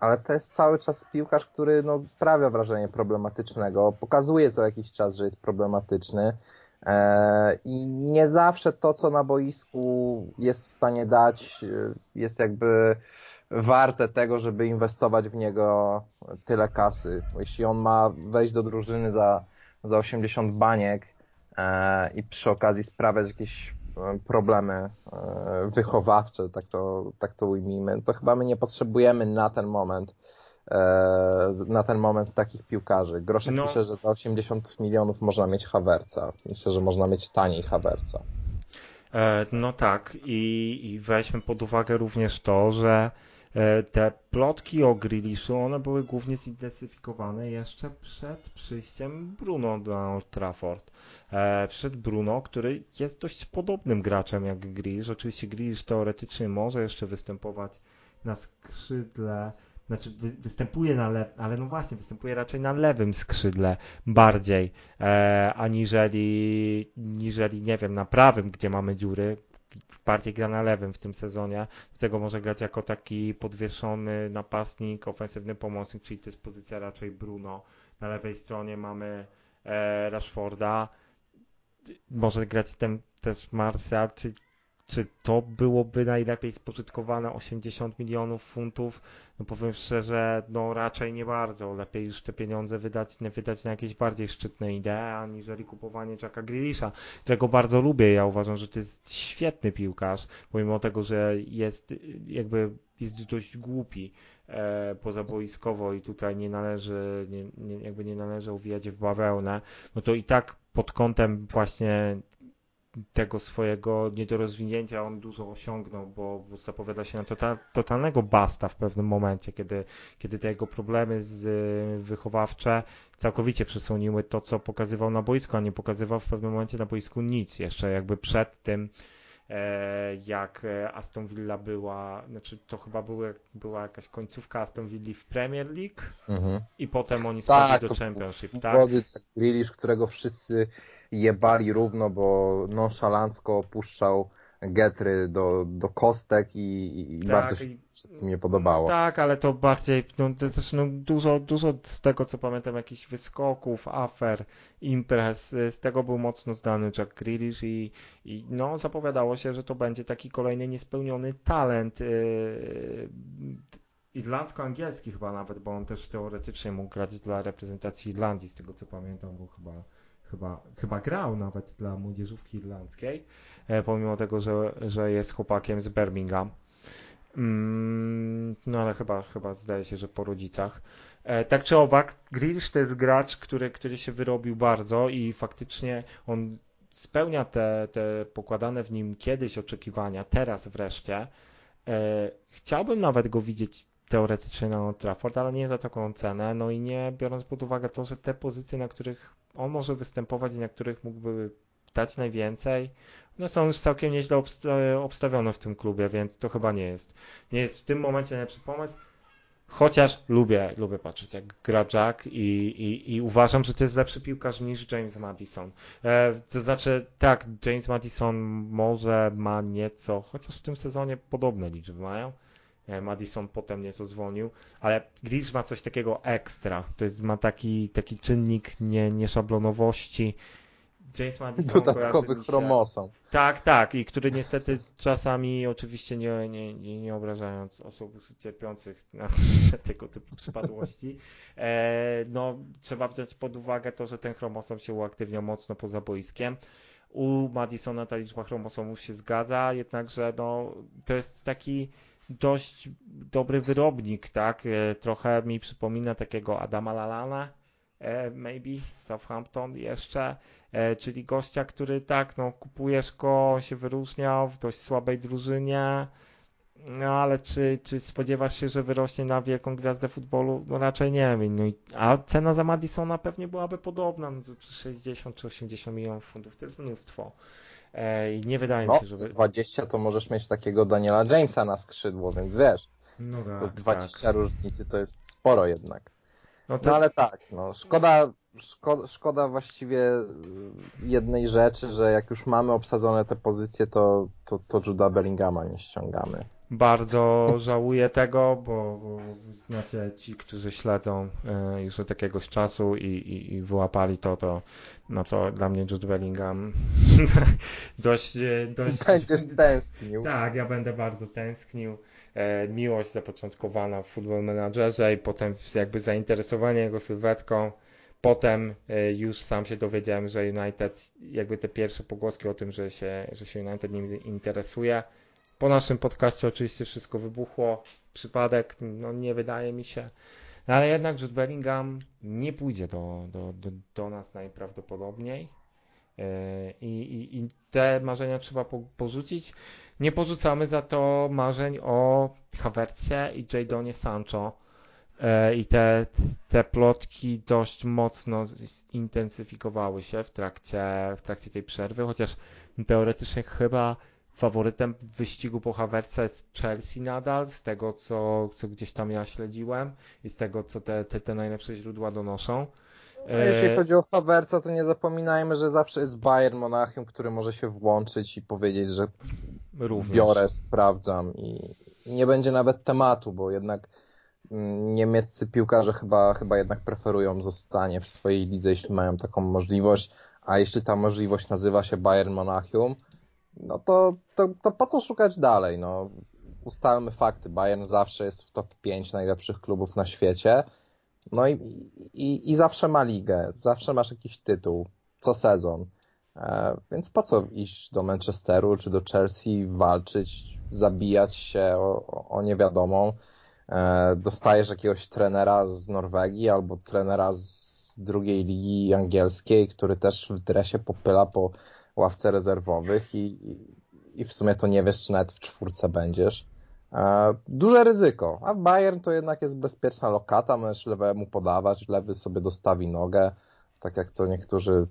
ale to jest cały czas piłkarz, który no, sprawia wrażenie problematycznego, pokazuje co jakiś czas, że jest problematyczny e, i nie zawsze to, co na boisku jest w stanie dać, jest jakby warte tego, żeby inwestować w niego tyle kasy. Jeśli on ma wejść do drużyny za za 80 baniek e, i przy okazji sprawiać jakieś e, problemy e, wychowawcze, tak to, tak to ujmijmy, to chyba my nie potrzebujemy na ten moment na ten moment takich piłkarzy. Groszek no. pisze, że za 80 milionów można mieć Hawerca. Myślę, że można mieć taniej Hawerca. No tak i, i weźmy pod uwagę również to, że E, te plotki o Grealishu, one były głównie zintensyfikowane jeszcze przed przyjściem Bruno do Trafford. E, przed Bruno, który jest dość podobnym graczem jak Grealish. Oczywiście Grealish teoretycznie może jeszcze występować na skrzydle, znaczy występuje na lewym, ale no właśnie, występuje raczej na lewym skrzydle bardziej, e, aniżeli, niżeli, nie wiem, na prawym, gdzie mamy dziury bardziej gra na lewym w tym sezonie. Do tego może grać jako taki podwieszony napastnik, ofensywny pomocnik, czyli to jest pozycja raczej Bruno. Na lewej stronie mamy e, Rashforda. Może grać ten też Martial, czy czy to byłoby najlepiej spożytkowane 80 milionów funtów? No powiem szczerze, no raczej nie bardzo. Lepiej już te pieniądze wydać, wydać na jakieś bardziej szczytne idee, aniżeli kupowanie Jacka Grealisha, którego bardzo lubię. Ja uważam, że to jest świetny piłkarz, pomimo tego, że jest jakby jest dość głupi e, pozaboiskowo i tutaj nie należy, nie, nie, jakby nie należy uwijać w bawełnę, no to i tak pod kątem właśnie tego swojego niedorozwinięcia on dużo osiągnął, bo, bo zapowiada się na total, totalnego basta w pewnym momencie, kiedy, kiedy te jego problemy z wychowawcze całkowicie przesłoniły to, co pokazywał na boisku, a nie pokazywał w pewnym momencie na boisku nic. Jeszcze jakby przed tym e, jak Aston Villa była, znaczy to chyba były, była jakaś końcówka Aston Villa w Premier League mhm. i potem oni spadli tak, do Championship, tak? Młody Grealish, którego wszyscy jebali równo, bo nonszalancko opuszczał getry do, do kostek i, i tak, bardzo się wszystkim nie podobało. Tak, ale to bardziej, no, to też no, dużo, dużo z tego co pamiętam, jakichś wyskoków, afer, imprez, z tego był mocno znany Jack Grealish i, i no, zapowiadało się, że to będzie taki kolejny niespełniony talent yy, irlandzko-angielski chyba nawet, bo on też teoretycznie mógł grać dla reprezentacji Irlandii, z tego co pamiętam, bo chyba chyba, chyba grał nawet dla młodzieżówki irlandzkiej, e, pomimo tego, że, że jest chłopakiem z Birmingham. Mm, no ale chyba, chyba zdaje się, że po rodzicach. E, tak czy owak, Grealish to jest gracz, który, który się wyrobił bardzo i faktycznie on spełnia te, te pokładane w nim kiedyś oczekiwania, teraz wreszcie. E, chciałbym nawet go widzieć teoretycznie na Old Trafford, ale nie za taką cenę, no i nie biorąc pod uwagę to, że te pozycje, na których on może występować i na których mógłby dać najwięcej, no są już całkiem nieźle obstawione w tym klubie, więc to chyba nie jest. Nie jest w tym momencie najlepszy pomysł. Chociaż lubię, lubię patrzeć jak gra Jack i, i, i uważam, że to jest lepszy piłkarz niż James Madison. E, to znaczy, tak, James Madison może ma nieco, chociaż w tym sezonie podobne liczby mają, Madison potem nieco zwolnił, ale Grealish ma coś takiego ekstra, to jest, ma taki, taki czynnik nie, nieszablonowości. James Madison Dodatkowy chromosom. Tak, tak, i który niestety czasami, oczywiście nie, nie, nie, nie obrażając osób cierpiących na (laughs) tego typu przypadłości, e, no trzeba wziąć pod uwagę to, że ten chromosom się uaktywnia mocno poza boiskiem. u Madisona ta liczba chromosomów się zgadza, jednakże no, to jest taki dość dobry wyrobnik, tak? E, trochę mi przypomina takiego Adama Lalana, e, maybe z Southampton jeszcze, e, czyli gościa, który tak, no kupujesz go, się wyróżniał w dość słabej drużynie, no ale czy, czy spodziewasz się, że wyrośnie na wielką gwiazdę futbolu? No raczej nie wiem. No, a cena za Madisona pewnie byłaby podobna, no, 60 czy 80 milionów funtów, to jest mnóstwo. E, I nie wydaje no, mi się, żeby... 20 to możesz mieć takiego Daniela Jamesa na skrzydło, więc wiesz. No tak, 20 tak. różnicy to jest sporo jednak. No, to... no ale tak, no, szkoda, szkoda, szkoda właściwie jednej rzeczy, że jak już mamy obsadzone te pozycje, to, to, to Juda Bellingama nie ściągamy. Bardzo żałuję tego, bo, bo znacie ci, którzy śledzą e, już od jakiegoś czasu i, i, i wyłapali to, to no to dla mnie Jude Bellingham (laughs) dość, e, dość... Będziesz tęsknił. Tak, ja będę bardzo tęsknił. E, miłość zapoczątkowana w Football Managerze i potem jakby zainteresowanie jego sylwetką. Potem już sam się dowiedziałem, że United, jakby te pierwsze pogłoski o tym, że się, że się United nim interesuje, po naszym podcaście oczywiście wszystko wybuchło. Przypadek, no nie wydaje mi się. No, ale jednak Jude Bellingham nie pójdzie do, do, do, do nas najprawdopodobniej. E, I, i, I, te marzenia trzeba po, porzucić. Nie porzucamy za to marzeń o Havertzie i Jadonie Sancho. E, I te, te plotki dość mocno zintensyfikowały się w trakcie, w trakcie tej przerwy, chociaż teoretycznie chyba faworytem wyścigu po Havertza jest Chelsea nadal, z tego co, co gdzieś tam ja śledziłem i z tego co te, te, te najlepsze źródła donoszą. A jeśli e, chodzi o Havertza, to nie zapominajmy, że zawsze jest Bayern Monachium, który może się włączyć i powiedzieć, że Również. biorę, sprawdzam i, i nie będzie nawet tematu, bo jednak mm, niemieccy piłkarze chyba, chyba jednak preferują zostanie w swojej lidze, jeśli mają taką możliwość, a jeśli ta możliwość nazywa się Bayern Monachium, no to, to, to po co szukać dalej? No, ustalmy fakty. Bayern zawsze jest w top 5 najlepszych klubów na świecie. No i, i, i zawsze ma ligę, zawsze masz jakiś tytuł, co sezon. E, więc po co iść do Manchesteru czy do Chelsea, walczyć, zabijać się o, o niewiadomą. E, dostajesz jakiegoś trenera z Norwegii albo trenera z drugiej ligi angielskiej, który też w dresie popyla po ławce rezerwowych i, i w sumie to nie wiesz, czy nawet w czwórce będziesz. E, duże ryzyko, a Bayern to jednak jest bezpieczna lokata, możesz lewemu podawać, lewy sobie dostawi nogę, tak jak to niektórzy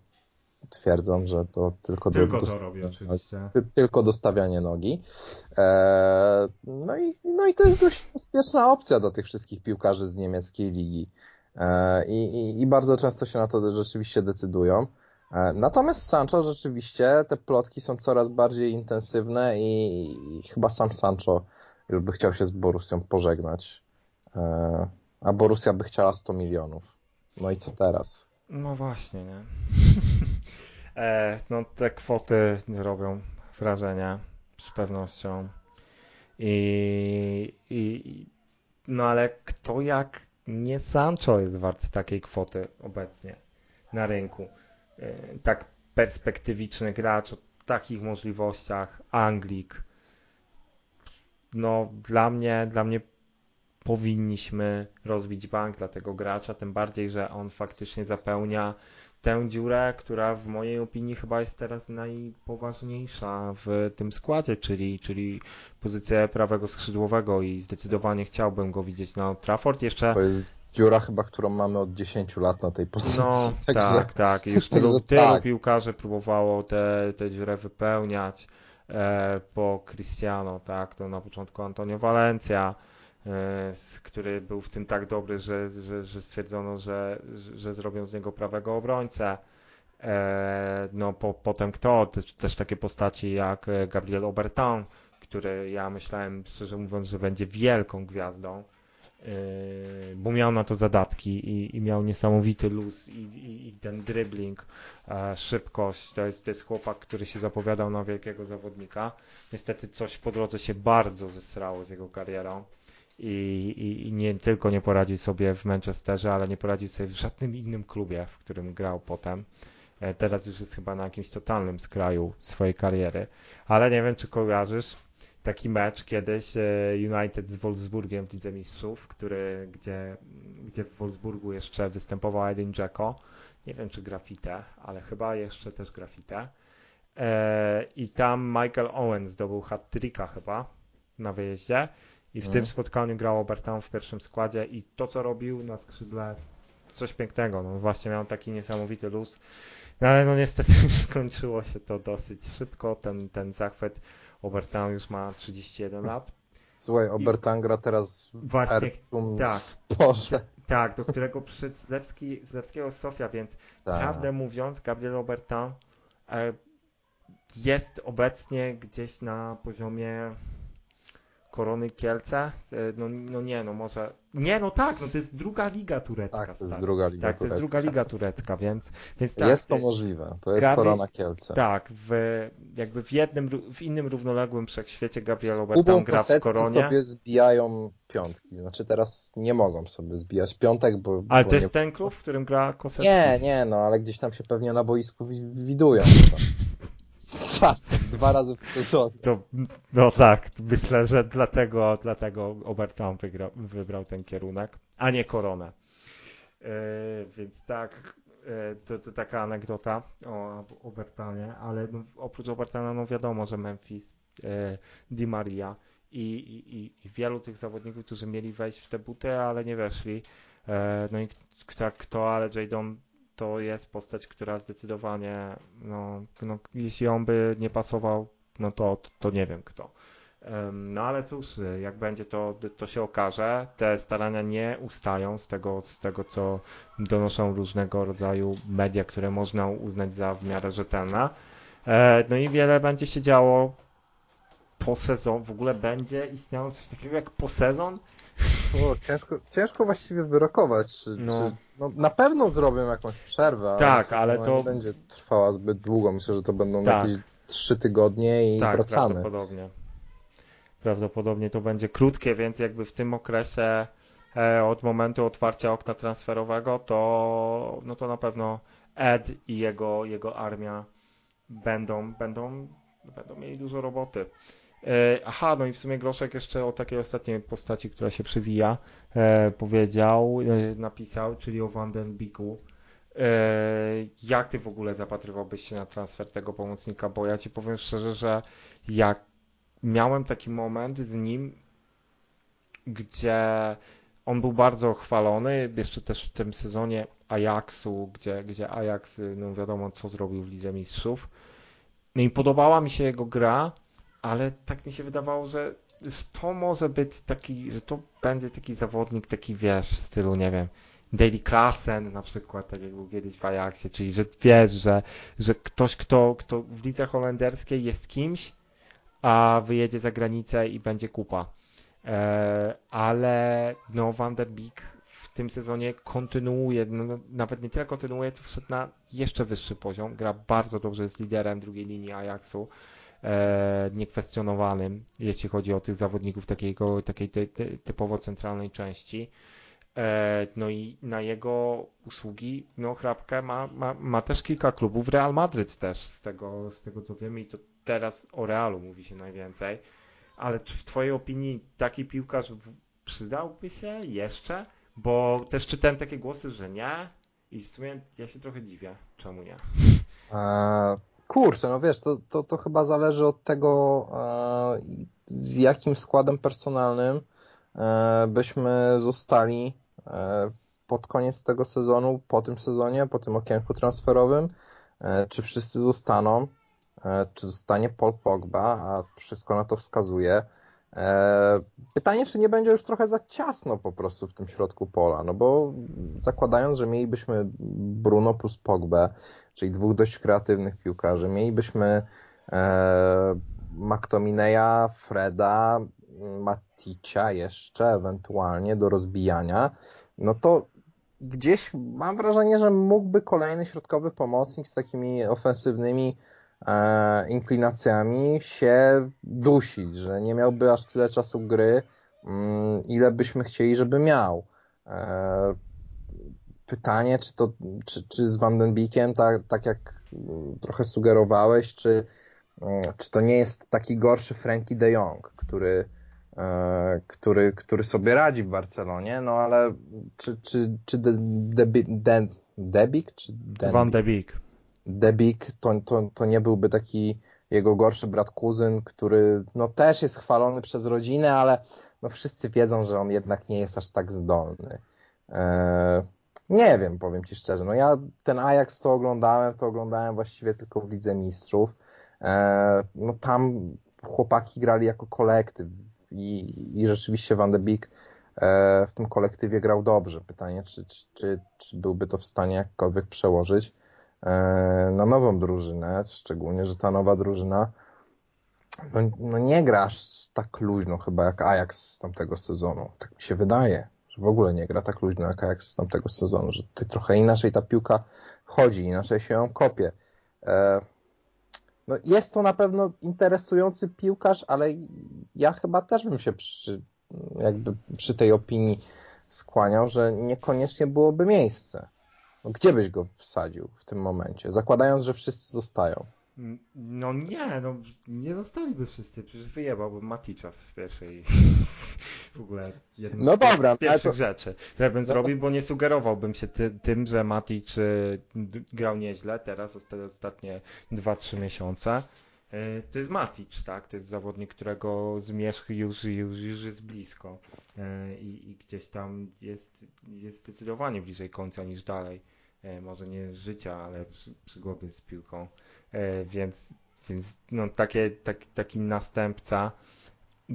twierdzą, że to tylko, tylko do, to robi oczywiście. Tylko dostawianie nogi. E, no, i, no i to jest dość bezpieczna opcja do tych wszystkich piłkarzy z niemieckiej ligi. E, i, i, I bardzo często się na to rzeczywiście decydują. E, natomiast Sancho rzeczywiście te plotki są coraz bardziej intensywne i, i chyba sam Sancho już by chciał się z Borussią pożegnać. E, a Borussia by chciała 100 milionów. No i co teraz? No właśnie, nie? (laughs) e, no te kwoty robią wrażenie z pewnością. I, i no ale kto jak nie Sancho jest wart takiej kwoty obecnie na rynku? E, tak perspektywiczny gracz o takich możliwościach, Anglik. No, dla mnie, dla mnie powinniśmy rozbić bank dla tego gracza, tym bardziej, że on faktycznie zapełnia tę dziurę, która w mojej opinii chyba jest teraz najpoważniejsza w tym składzie, czyli, czyli pozycję prawego skrzydłowego i zdecydowanie chciałbym go widzieć na Trafford. Jeszcze... To jest dziura chyba, którą mamy od 10 lat na tej pozycji. No także... tak, tak. Już tylu, tylu tak. piłkarzy próbowało tę te, te dziurę wypełniać e, po Cristiano, tak, to na początku Antonio Valencia, który był w tym tak dobry, że, że, że stwierdzono, że, że zrobią z niego prawego obrońcę. E, no po, potem kto? Też takie postaci jak e, Gabriel Obertan, który ja myślałem, szczerze mówiąc, że będzie wielką gwiazdą, bo miał na to zadatki i, i miał niesamowity luz i, i, i ten dribbling, szybkość. To jest, to jest chłopak, który się zapowiadał na wielkiego zawodnika. Niestety coś po drodze się bardzo zesrało z jego karierą i, i, nie tylko nie poradził sobie w Manchesterze, ale nie poradził sobie w żadnym innym klubie, w którym grał potem. E, teraz już jest chyba na jakimś totalnym skraju swojej kariery. Ale nie wiem, czy kojarzysz taki mecz kiedyś e, United z Wolfsburgiem w Lidze Mistrzów, który, gdzie, gdzie w Wolfsburgu jeszcze występował Edin Dzeko. Nie wiem, czy grafite, ale chyba jeszcze też grafite. E, I tam Michael Owen zdobył hat-tricka chyba na wyjeździe. I w mm. tym spotkaniu grał Obertown w pierwszym składzie i to, co robił na skrzydle, coś pięknego. No właśnie miał taki niesamowity luz. No ale no niestety (laughs) skończyło się to dosyć szybko. Ten, ten zachwyt Obertown już ma 31 lat. Słuchaj, Obertown gra teraz w Właśnie, tak, sporze. Tak, do którego przyszedł Zlewski, Zlewskiego Sofia, więc tak. prawdę mówiąc, Gabriel Obertown e, jest obecnie gdzieś na poziomie Korony Kielce. E, no, no nie, no może. Nie, no tak, no to jest druga liga turecka. Tak, to jest druga liga tak, turecka. to jest druga liga turecka, więc, więc tak. Jest to możliwe, to jest Gabriel, Korona Kielce. Tak, w, jakby w jednym, w innym równoległym wszechświecie Gabriel Robert tam gra w Koronie. sobie zbijają piątki, znaczy teraz nie mogą sobie zbijać piątek, bo... Ale bo to jest nie... ten klub, w którym gra Kosecki? Nie, nie, no ale gdzieś tam się pewnie na boisku widują. Czas, dwa razy w sezonie. To, no tak, myślę, że dlatego, dlatego Obertown wygrał, wybrał ten kierunek, a nie koronę. Yy, więc tak, yy, to, to taka anegdota o Obertanie, ale no, oprócz Obertana, no wiadomo, że Memphis, yy, Di Maria i, i, i wielu tych zawodników, którzy mieli wejść w te buty, ale nie weszli. No i kto, kto ale Jadon to jest postać, która zdecydowanie, no, no, jeśli on by nie pasował, no to, to nie wiem kto. No ale cóż, jak będzie to, to się okaże. Te starania nie ustają z tego, z tego, co donoszą różnego rodzaju media, które można uznać za w miarę rzetelne. E, no i wiele będzie się działo po sezon. W ogóle będzie istniało coś takiego jak po sezon? O, ciężko, ciężko właściwie wyrokować. Czy, no. Czy, no, na pewno zrobią jakąś przerwę, tak, ale, ale to nie będzie trwała zbyt długo. Myślę, że to będą tak. jakieś trzy tygodnie i tak, wracamy. Prawdopodobnie. Prawdopodobnie to będzie krótkie, więc jakby w tym okresie e, od momentu otwarcia okna transferowego, to, no to na pewno Ed i jego, jego armia będą, będą, będą mieli dużo roboty. E, aha, no i w sumie Groszek jeszcze o takiej ostatniej postaci, która się przewija, e, powiedział, e, napisał, czyli o Van den. Jak ty w ogóle zapatrywałbyś się na transfer tego pomocnika? Bo ja ci powiem szczerze, że jak miałem taki moment z nim, gdzie on był bardzo chwalony, jeszcze też w tym sezonie Ajaxu, gdzie, gdzie Ajax, no wiadomo co zrobił w Lidze Mistrzów. No i podobała mi się jego gra, ale tak mi się wydawało, że to może być taki, że to będzie taki zawodnik, taki wiesz, w stylu, nie wiem, Daily Klassen na przykład, tak jak był kiedyś w Ajaxie, czyli że wiesz, że, że ktoś, kto, kto w lidze holenderskiej jest kimś, a wyjedzie za granicę i będzie kupa. E, ale no Van der Beek w tym sezonie kontynuuje, no, nawet nie tyle kontynuuje, co wszedł na jeszcze wyższy poziom, gra bardzo dobrze z liderem drugiej linii Ajaxu niekwestionowanym, jeśli chodzi o tych zawodników takiego, takiej ty, ty, typowo centralnej części. E, no i na jego usługi, no Hrabkę ma, ma, ma też kilka klubów, Real Madryt też, z tego, z tego co wiemy i to teraz o Realu mówi się najwięcej. Ale czy w Twojej opinii taki piłkarz przydałby się jeszcze? Bo też czytałem takie głosy, że nie. I w sumie ja się trochę dziwię, czemu nie. (laughs) Kurczę, no wiesz, to, to, to chyba zależy od tego, e, z jakim składem personalnym e, byśmy zostali e, pod koniec tego sezonu, po tym sezonie, po tym okienku transferowym. Czy wszyscy zostaną, czy zostanie Paul Pogba, a wszystko na to wskazuje. Pytanie, czy nie będzie już trochę za ciasno po prostu w tym środku pola, no bo zakładając, że mielibyśmy Bruno plus Pogbę, czyli dwóch dość kreatywnych piłkarzy. Mielibyśmy e, McTominaya, Freda, Maticia jeszcze ewentualnie do rozbijania, no to gdzieś mam wrażenie, że mógłby kolejny środkowy pomocnik z takimi ofensywnymi e, inklinacjami się dusić, że nie miałby aż tyle czasu gry, mm, ile byśmy chcieli, żeby miał. E, pytanie, czy to, czy, czy z Van den Beekiem, tak, tak jak trochę sugerowałeś, czy, czy to nie jest taki gorszy Frankie de Jong, który, który, który sobie radzi w Barcelonie, no ale czy, czy, czy de, de, de, Debik? Czy Van de Beek. Debik to, to, to nie byłby taki jego gorszy brat kuzyn, który no też jest chwalony przez rodzinę, ale no wszyscy wiedzą, że on jednak nie jest aż tak zdolny. Eee, nie wiem, powiem Ci szczerze. No ja ten Ajax co oglądałem, to oglądałem właściwie tylko w Lidze Mistrzów. Eee, no tam chłopaki grali jako kolektyw i, i rzeczywiście Van de Beek e, w tym kolektywie grał dobrze. Pytanie, czy, czy, czy, czy byłby to w stanie jakkolwiek przełożyć e, na nową drużynę, szczególnie, że ta nowa drużyna no, no nie grasz tak luźno chyba jak Ajax z tamtego sezonu. Tak mi się wydaje, że w ogóle nie gra tak luźno jak Ajax z tamtego sezonu, że ty trochę inaczej ta piłka chodzi, inaczej się ją kopie. E, no jest to na pewno interesujący piłkarz, ale ja chyba też bym się przy, jakby przy tej opinii skłaniał, że niekoniecznie byłoby miejsce. No, gdzie byś go wsadził w tym momencie, zakładając, że wszyscy zostają? No nie, no nie zostaliby wszyscy, przecież wyjebałbym Maticza w pierwszej (laughs) w ogóle jedną no z dobra, pierwszych to... rzeczy, które bym no. zrobił, bo nie sugerowałbym się ty, tym, że Matic y, grał nieźle teraz ostatnie 2-3 miesiące. Y, to jest Matic, tak? To jest zawodnik, którego zmierzch już, już, już jest blisko y, I, i gdzieś tam jest, jest zdecydowanie bliżej końca niż dalej. Może nie życia, ale przygody z piłką. E, więc, więc no, takie, tak, taki następca,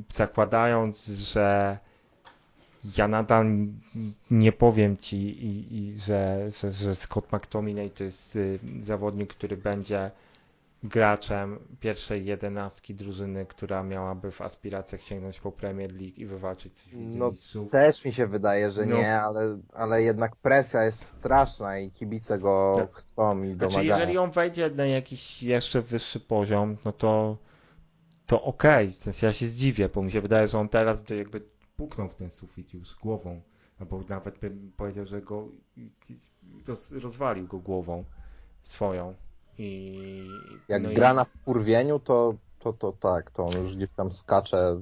zakładając, że ja nadal nie powiem ci, i, i że, że, że Scott McTominay to jest y, zawodnik, który będzie graczem pierwszej jedenastki drużyny, która miałaby w aspiracjach sięgnąć po Premier League i wywalczyć coś w no, Mistrzów. Też mi się wydaje, że no. nie, ale, ale jednak presja jest straszna i kibice go tak. chcą i domagają. Znaczy, jeżeli on wejdzie na jakiś jeszcze wyższy poziom, no to to okej, okay. w sensie ja się zdziwię, bo mi się wydaje, że on teraz to jakby puknął w ten sufit już głową, albo nawet bym powiedział, że go rozwalił go głową swoją. I, Jak no gra i... na wkurwieniu, to, to, to tak, to on już gdzieś tam skacze,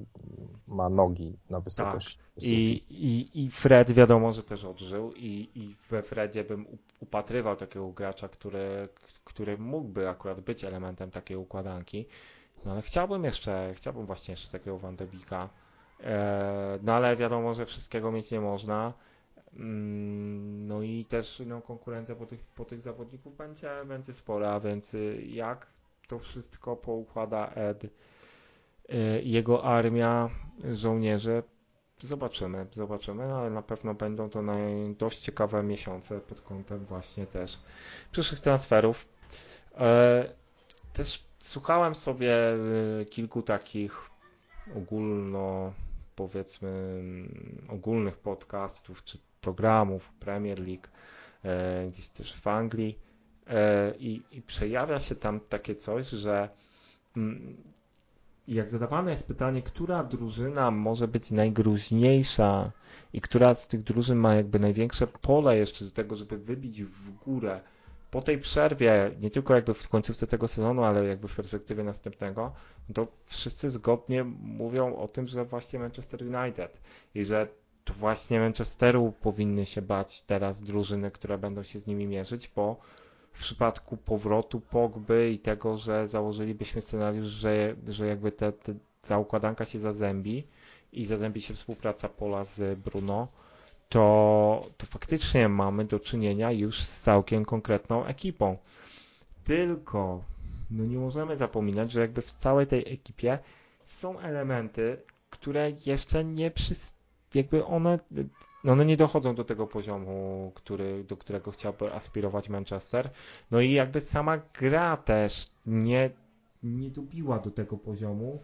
ma nogi na wysokość. Tak. I, i, I Fred wiadomo, że też odżył i, i we Fredzie bym upatrywał takiego gracza, który, który mógłby akurat być elementem takiej układanki. No ale chciałbym jeszcze, chciałbym właśnie jeszcze takiego Van de Beeka. E, no ale wiadomo, że wszystkiego mieć nie można. Mm, no i też no, konkurencja po tych, po tych zawodników będzie, będzie spora, więc y, jak to wszystko poukłada Ed y, i jego armia żołnierzy, zobaczymy, zobaczymy, ale na pewno będą to dość ciekawe miesiące pod kątem właśnie też przyszłych transferów. E, też słuchałem sobie y, kilku takich ogólno powiedzmy mm, ogólnych podcastów czy programów Premier League, e, gdzieś też w Anglii. E, i, i przejawia się tam takie coś, że mm, jak zadawane jest pytanie, która drużyna może być najgruźniejsza i która z tych drużyn ma jakby największe pole jeszcze do tego, żeby wybić w górę po tej przerwie, nie tylko jakby w końcówce tego sezonu, ale jakby w perspektywie następnego, to wszyscy zgodnie mówią o tym, że właśnie Manchester United i że to właśnie Manchesteru powinny się bać teraz drużyny, które będą się z nimi mierzyć, bo w przypadku powrotu Pogby i tego, że założylibyśmy scenariusz, że, że jakby te, te, ta układanka się zazębi i zazębi się współpraca Pola z Bruno, to, to faktycznie mamy do czynienia już z całkiem konkretną ekipą. Tylko no nie możemy zapominać, że jakby w całej tej ekipie są elementy, które jeszcze nie przystępują jakby one, one nie dochodzą do tego poziomu, który, do którego chciałby aspirować Manchester. No i jakby sama gra też nie, nie dobiła do tego poziomu,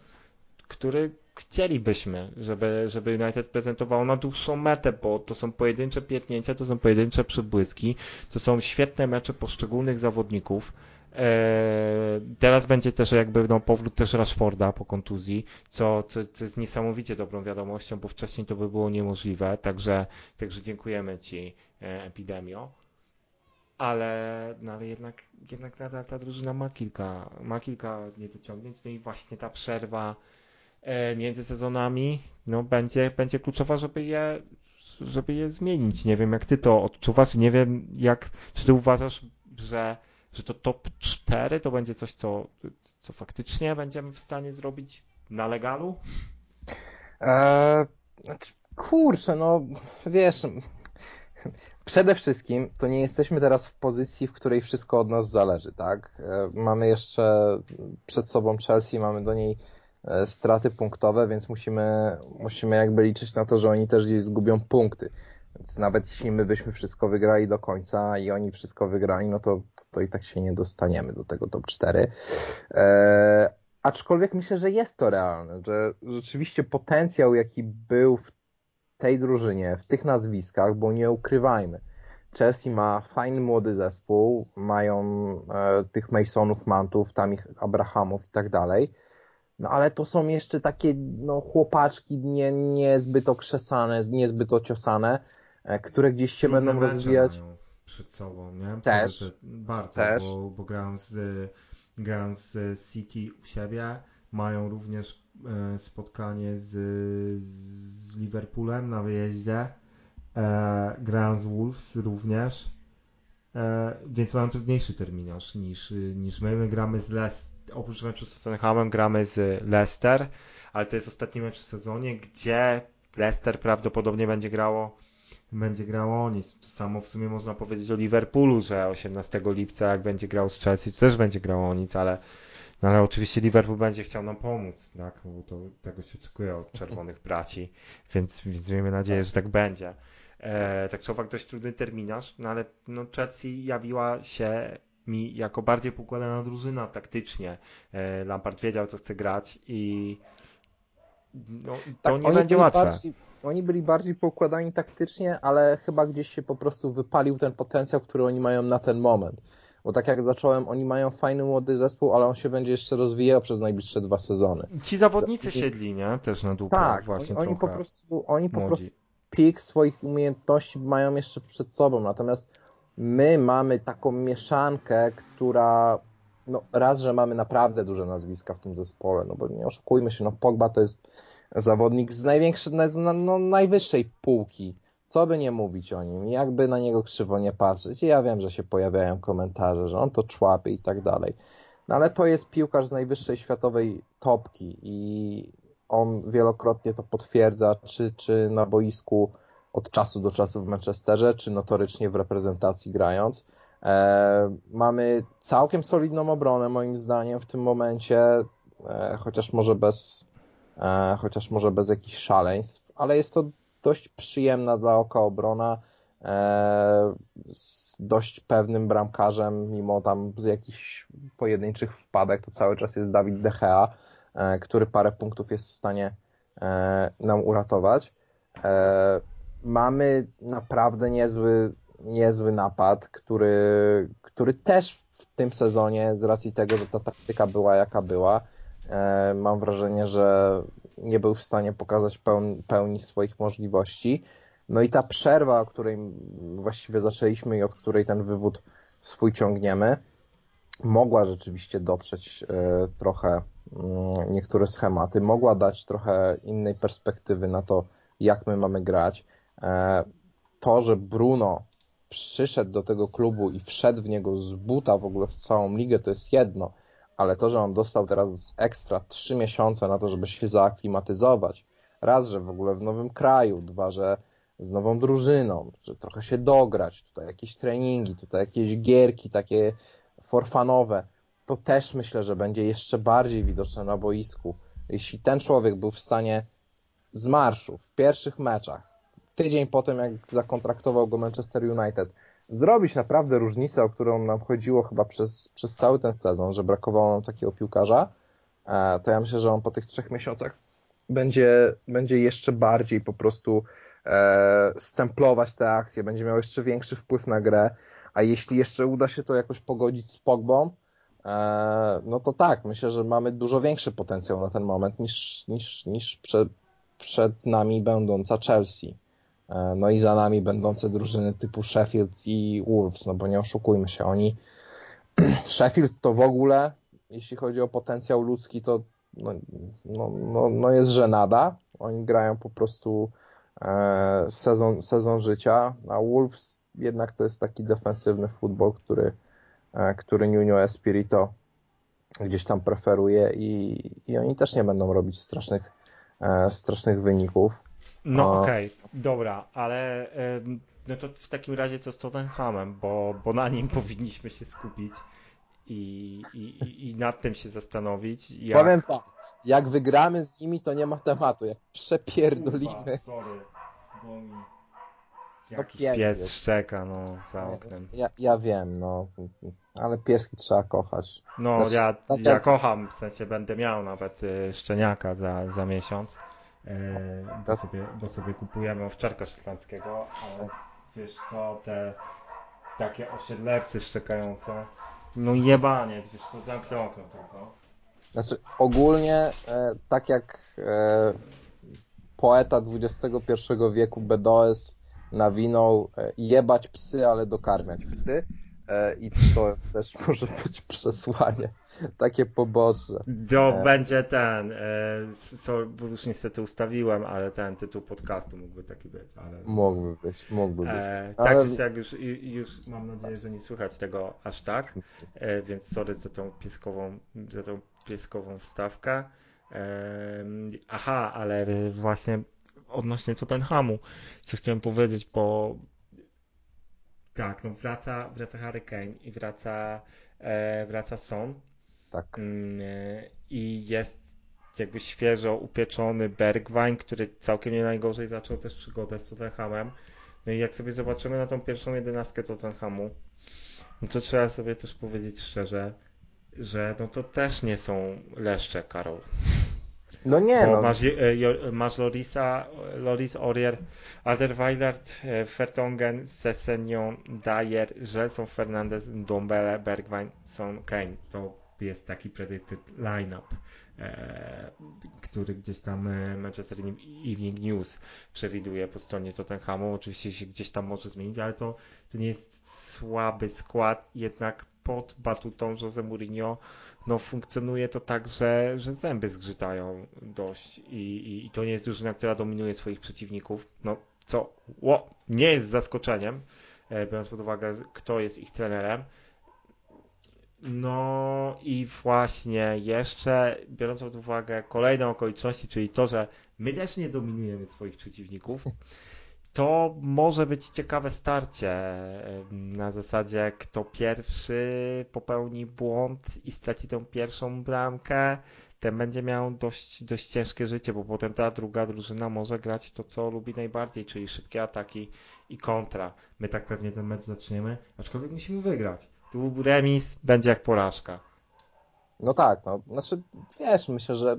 który chcielibyśmy, żeby, żeby United prezentowało na dłuższą metę, bo to są pojedyncze piętnięcia, to są pojedyncze przybłyski, to są świetne mecze poszczególnych zawodników. E, teraz będzie też jakby no, powrót też Rashforda po kontuzji, co, co, co jest niesamowicie dobrą wiadomością, bo wcześniej to by było niemożliwe, także, także dziękujemy Ci e, Epidemio. ale, no ale jednak, jednak nadal ta drużyna ma kilka, ma kilka niedociągnięć, no i właśnie ta przerwa e, między sezonami no, będzie, będzie kluczowa, żeby je, żeby je zmienić. Nie wiem, jak ty to odczuwasz, nie wiem, jak, czy ty uważasz, że, że to top 4 to będzie coś, co, co faktycznie będziemy w stanie zrobić na legalu? Eee, kurczę, no wiesz, przede wszystkim to nie jesteśmy teraz w pozycji, w której wszystko od nas zależy, tak? E, mamy jeszcze przed sobą Chelsea, mamy do niej e, straty punktowe, więc musimy, musimy jakby liczyć na to, że oni też gdzieś zgubią punkty. Więc nawet jeśli my byśmy wszystko wygrali do końca i oni wszystko wygrali, no to, to i tak się nie dostaniemy do tego top 4. Eee, aczkolwiek myślę, że jest to realne, że rzeczywiście potencjał, jaki był w tej drużynie, w tych nazwiskach, bo nie ukrywajmy, Chelsea ma fajny młody zespół, mają e, tych Masonów, Mantów, tam ich Abrahamów i tak dalej, no ale to są jeszcze takie no, chłopaczki nie, niezbyt okrzesane, niezbyt ociosane, które gdzieś się Trudne będą rozwijać. przed sobą, nie? Też. bardzo, też. Bo, bo grałem z, grałem z City u siebie, mają również e, spotkanie z, z Liverpoolem na wyjeździe, e, grałem z Wolves również, e, więc mają trudniejszy terminarz niż, niż my. My gramy z Leicester, oprócz meczu z Tottenhamem gramy z Leicester, ale to jest ostatni mecz w sezonie, gdzie Leicester prawdopodobnie będzie grało będzie grało o nic. To samo w sumie można powiedzieć o Liverpoolu, że 18 lipca jak będzie grał z Chelsea, to też będzie grało o nic, ale no ale oczywiście Liverpool będzie chciał nam pomóc, tak? Bo to tego się oczekuje od czerwonych braci, więc, więc miejmy nadzieję, że tak będzie. E, tak czy owak dość trudny terminarz, no ale no Chelsea jawiła się mi jako bardziej poukładana drużyna taktycznie. E, Lampard wiedział, co chce grać i no, to tak, nie będzie łatwe. Bardziej, oni byli bardziej poukładani taktycznie, ale chyba gdzieś się po prostu wypalił ten potencjał, który oni mają na ten moment. Bo tak jak zacząłem, oni mają fajny młody zespół, ale on się będzie jeszcze rozwijał przez najbliższe dwa sezony. Ci zawodnicy I... siedli, nie? Też na dupę tak, właśnie oni, oni po prostu, oni po prostu pik swoich umiejętności mają jeszcze przed sobą. Natomiast my mamy taką mieszankę, która no raz, że mamy naprawdę duże nazwiska w tym zespole, no bo nie oszukujmy się, no Pogba to jest zawodnik z największej, no, najwyższej półki co by nie mówić o nim, jakby na niego krzywo nie patrzeć. I ja wiem, że się pojawiają komentarze, że on to człapy i tak dalej. No ale to jest piłkarz z najwyższej światowej topki i on wielokrotnie to potwierdza, czy, czy na boisku od czasu do czasu w Manchesterze, czy notorycznie w reprezentacji grając. E, mamy całkiem solidną obronę moim zdaniem w tym momencie, e, chociaż może bez chociaż może bez jakichś szaleństw, ale jest to dość przyjemna dla oka obrona, e, z dość pewnym bramkarzem, mimo tam z jakichś pojedynczych wpadek, to cały czas jest Dawid De Gea, e, który parę punktów jest w stanie e, nam uratować. Mamy naprawdę niezły, niezły napad, który, który też w tym sezonie, z racji tego, że ta taktyka była jaka była, mam wrażenie, że nie był w stanie pokazać pełni, pełni swoich możliwości. No i ta przerwa, o której właściwie zaczęliśmy i od której ten wywód swój ciągniemy, mogła rzeczywiście dotrzeć e, trochę mm, niektóre schematy, mogła dać trochę innej perspektywy na to, jak my mamy grać. E, to, że Bruno przyszedł do tego klubu i wszedł w niego z buta w ogóle w całą ligę, to jest jedno ale to, że on dostał teraz ekstra trzy miesiące na to, żeby się zaaklimatyzować, raz, że w ogóle w nowym kraju, dwa, że z nową drużyną, że trochę się dograć, tutaj jakieś treningi, tutaj jakieś gierki takie forfanowe, to też myślę, że będzie jeszcze bardziej widoczne na boisku. Jeśli ten człowiek był w stanie z marszu w pierwszych meczach, tydzień po tym jak zakontraktował go Manchester United, zrobić naprawdę różnicę, o którą nam chodziło chyba przez, przez cały ten sezon, że brakowało nam takiego piłkarza, e, to ja myślę, że on po tych trzech miesiącach będzie, będzie jeszcze bardziej po prostu e, stemplować te akcje, będzie miał jeszcze większy wpływ na grę, a jeśli jeszcze uda się to jakoś pogodzić z Pogbą, e, no to tak, myślę, że mamy dużo większy potencjał na ten moment niż, niż, niż przed, przed nami będąca Chelsea. E, no i za nami będące drużyny typu Sheffield i Wolves, no bo nie oszukujmy się, oni (clears throat) Sheffield to w ogóle, jeśli chodzi o potencjał ludzki, to no, no, no, no jest żenada. Oni grają po prostu e, sezon, sezon życia, a Wolves jednak to jest taki defensywny futbol, który, e, który Nuno Espirito gdzieś tam preferuje i, i oni też nie będą robić strasznych, e, strasznych wyników. No okej, okay. dobra, ale no to w takim razie co z Tottenhamem, bo, bo na nim (laughs) powinniśmy się skupić i, i, i nad tym się zastanowić. Jak... Powiem tak, jak wygramy z nimi, to nie ma tematu. Jak przepierdolimy. Ufa, sorry, bo mi jakiś no pies, pies szczeka no, za oknem. Ja, ja wiem, no, ale pieski trzeba kochać. No, Też, ja, tak ja jak... kocham, w sensie będę miał nawet y, szczeniaka za, za miesiąc, bo, sobie, bo sobie kupujemy owczarka szotlandzkiego, ale wiesz co, te takie osiedlercy szczekające, no jebanie, wiesz co, zamknę okno tylko. Znaczy, ogólnie, e, tak jak e, poeta XXI wieku Bedoes nawinął e, jebać psy, ale dokarmiać psy. E, I to też (laughs) może być przesłanie, takie poboczne. To e... będzie ten, e, co już niestety ustawiłem, ale ten tytuł podcastu mógłby taki być. Ale... Mógłby być, mógłby być. E, tak ale... jak już, już mam nadzieję, że nie słychać tego aż tak, e, więc sorry za tą pieskową, za tą pieskową wstawkę. E, aha, ale właśnie odnośnie Tottenhamu, co chciałem powiedzieć, bo tak, no wraca, wraca Harry Kane i wraca, e, wraca Son. Tak. Mm, e, I jest jakby świeżo upieczony Bergwijn, który całkiem nie najgorzej zaczął też przygodę z Tottenhamem. No i jak sobie zobaczymy na tą pierwszą jedenastkę Tottenhamu, no to trzeba sobie też powiedzieć szczerze, że no to też nie są leszcze, Karol. No nie, no. Masz, e, masz Lorisa, Loris Orier, Alderweireld, e, Fertongen, Sessegnon, Dyer, Gelson Fernandez, Dombele, Bergwijn, Son, Kane. To jest taki predicted lineup, e, który gdzieś tam e, Manchester Evening News przewiduje po stronie Tottenhamu. Oczywiście się gdzieś tam może zmienić, ale to, to nie jest słaby skład, jednak pod batutą Jose Mourinho no funkcjonuje to tak, że, że zęby zgrzytają dość i, i, i to nie jest drużyna, która dominuje swoich przeciwników, no co ło, nie jest zaskoczeniem, e, biorąc pod uwagę, kto jest ich trenerem. No i właśnie jeszcze biorąc pod uwagę kolejne okoliczności, czyli to, że my też nie dominujemy swoich przeciwników, to może być ciekawe starcie na zasadzie kto pierwszy popełni błąd i straci tę pierwszą bramkę, ten będzie miał dość, dość ciężkie życie, bo potem ta druga drużyna może grać to, co lubi najbardziej, czyli szybkie ataki i kontra. My tak pewnie ten mecz zaczniemy, aczkolwiek musimy wygrać. Tu remis będzie jak porażka. No tak, no, znaczy wiesz, myślę, że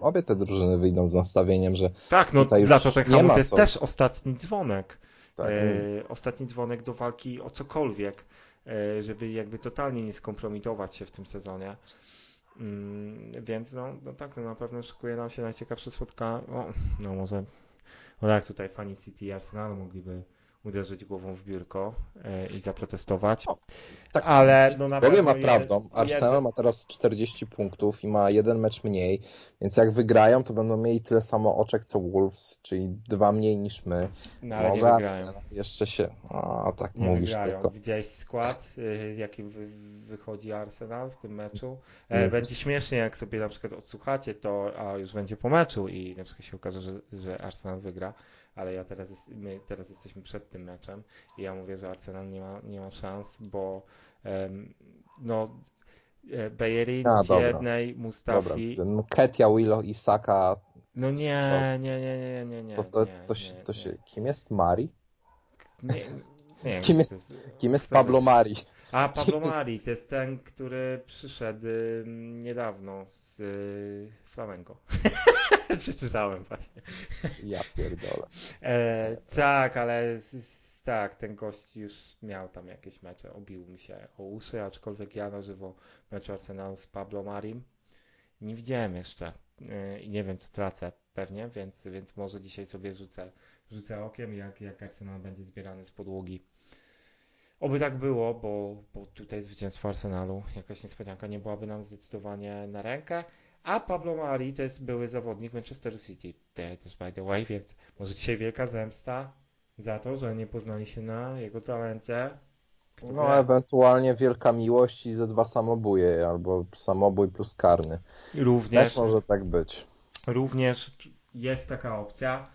obie te drużyny wyjdą z nastawieniem, że Tak, no dla Tottenhamu to jest co. też ostatni dzwonek. Tak, e, ostatni dzwonek do walki o cokolwiek, e, żeby jakby totalnie nie skompromitować się w tym sezonie. Mm, więc no, no tak, no na pewno szykuje nam się najciekawsze spotkanie. No, no może, no tak, tutaj fani City i Arsenalu mogliby uderzyć głową w biurko e, i zaprotestować. O, tak, ale no na pewno ma prawdą. Arsenal ma teraz 40 punktów i ma jeden mecz mniej, więc jak wygrają, to będą mieli tyle samo oczek co Wolves, czyli dwa mniej niż my. No, ale Może Arsenal jeszcze się, a tak nie mówisz wygrają. tylko. Widziałeś skład, y, jaki wychodzi Arsenal w tym meczu? E, będzie śmiesznie, jak sobie na przykład odsłuchacie to, a już będzie po meczu i na przykład się okaże, że, że Arsenal wygra ale ja teraz jest, my teraz jesteśmy przed tym meczem i ja mówię, że Arsenal nie ma, nie ma szans, bo um, no e, Bejerin, Tierney, Mustafi... Dobra. Ketia, Willow i Saka... No nie, nie, nie, nie, nie, nie. To, to, to, się, to się... Kim jest Mari? Nie, nie kim, jest, kim jest Pablo Mari? A, Pablo Mari, to jest ten, który przyszedł niedawno z Flamengo. (laughs) Przeczytałem właśnie. Ja pierdolę. E, tak, ale z, tak, ten gość już miał tam jakieś mecze, obił mi się o uszy, aczkolwiek ja na żywo mecz Arsenalu z Pablo Marim nie widziałem jeszcze e, i nie wiem, co tracę pewnie, więc, więc może dzisiaj sobie rzucę rzucę okiem, jak, jak Arsenal będzie zbierany z podłogi. Oby tak było, bo, bo tutaj zwycięstwo Arsenalu, jakaś niespodzianka nie byłaby nam zdecydowanie na rękę. A Pablo Mari to jest były zawodnik Manchester City, też by the way, więc może dzisiaj wielka zemsta za to, że nie poznali się na jego talencie. Kto no, wie? ewentualnie wielka miłość i ze dwa samobuje, albo samobój plus karny. Również. Też może tak być. Również jest taka opcja.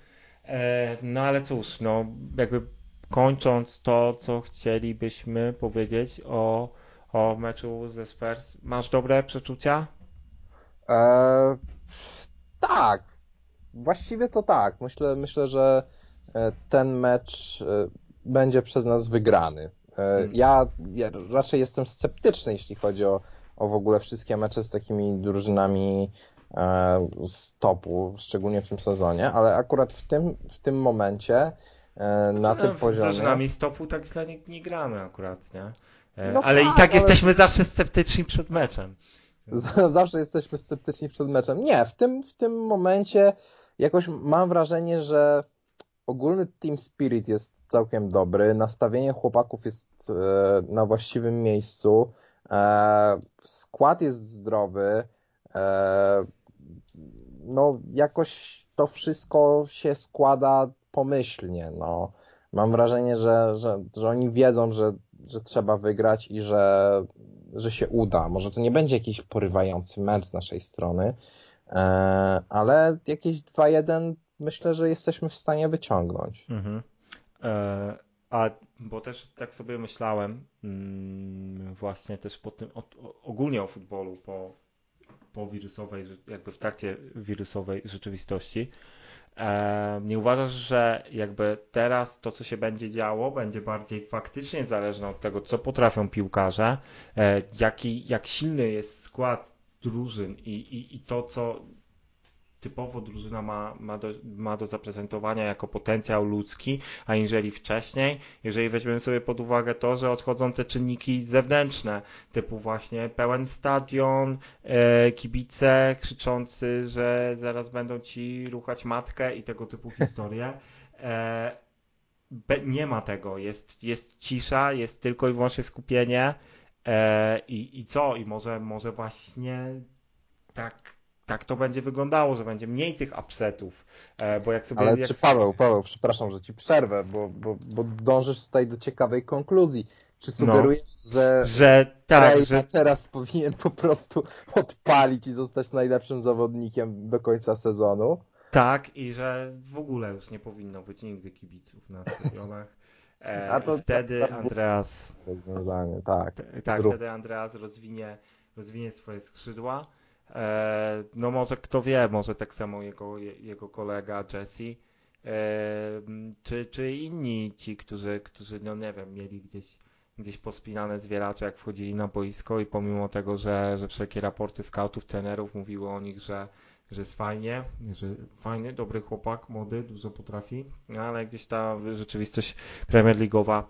E, no ale cóż, no jakby kończąc to, co chcielibyśmy powiedzieć o, o meczu ze Spurs, masz dobre przeczucia? E, tak, właściwie to tak. Myślę, myślę, że e, ten mecz e, będzie przez nas wygrany. Hmm. Ja, ja, raczej jestem sceptyczny, jeśli chodzi o, o w ogóle wszystkie mecze z takimi drużynami z topu, szczególnie w tym sezonie, ale akurat w tym, w tym momencie na tym poziomie... Z drużynami z topu tak źle nie, nie gramy akurat, nie? No ale tak, i tak ale... jesteśmy zawsze sceptyczni przed meczem. (laughs) zawsze jesteśmy sceptyczni przed meczem. Nie, w tym, w tym momencie jakoś mam wrażenie, że ogólny team spirit jest całkiem dobry, nastawienie chłopaków jest e, na właściwym miejscu, e, skład jest zdrowy, e, no jakoś to wszystko się składa pomyślnie, no. Mam wrażenie, że, że, że oni wiedzą, że, że trzeba wygrać i że że się uda. Może to nie będzie jakiś porywający mecz z naszej strony, e, ale jakieś 2-1 myślę, że jesteśmy w stanie wyciągnąć. Mhm. E, a bo też tak sobie myślałem mm, właśnie też po tym, ogólnie o futbolu po, po wirusowej, jakby w trakcie wirusowej rzeczywistości, nie uważasz, że jakby teraz to, co się będzie działo, będzie bardziej faktycznie zależne od tego, co potrafią piłkarze, e, jaki, jak silny jest skład drużyn i, i, i to, co typowo drużyna ma, ma, do, ma do zaprezentowania jako potencjał ludzki, a jeżeli wcześniej, jeżeli weźmiemy sobie pod uwagę to, że odchodzą te czynniki zewnętrzne, typu właśnie pełen stadion, e, kibice krzyczący, że zaraz będą ci ruchać matkę i tego typu historie, (laughs) e, nie ma tego, jest, jest cisza, jest tylko i wyłącznie skupienie e, i, i co? I może, może właśnie tak tak to będzie wyglądało, że będzie mniej tych upsetów, e, bo jak sobie... Ale jak... czy Paweł, Paweł, przepraszam, że ci przerwę, bo, bo, bo dążysz tutaj do ciekawej konkluzji. Czy sugerujesz, no, że, że tak, że teraz powinien po prostu odpalić i zostać najlepszym zawodnikiem do końca sezonu? Tak, i że w ogóle już nie powinno być nigdy kibiców na stadionach. E, A to, wtedy to, to, Andreas. Rozwiązanie, tak. Tak, wtedy Andreas rozwinie, rozwinie swoje skrzydła no może kto wie, może tak samo jego, jego kolega Jesse, e, czy, czy inni ci, którzy, którzy, no nie wiem, mieli gdzieś, gdzieś pospinane zwieracze, jak wchodzili na boisko i pomimo tego, że, że wszelkie raporty scoutów, trenerów mówiły o nich, że, że jest fajnie, że fajny, dobry chłopak, młody, dużo potrafi, no ale gdzieś ta rzeczywistość Premier League'owa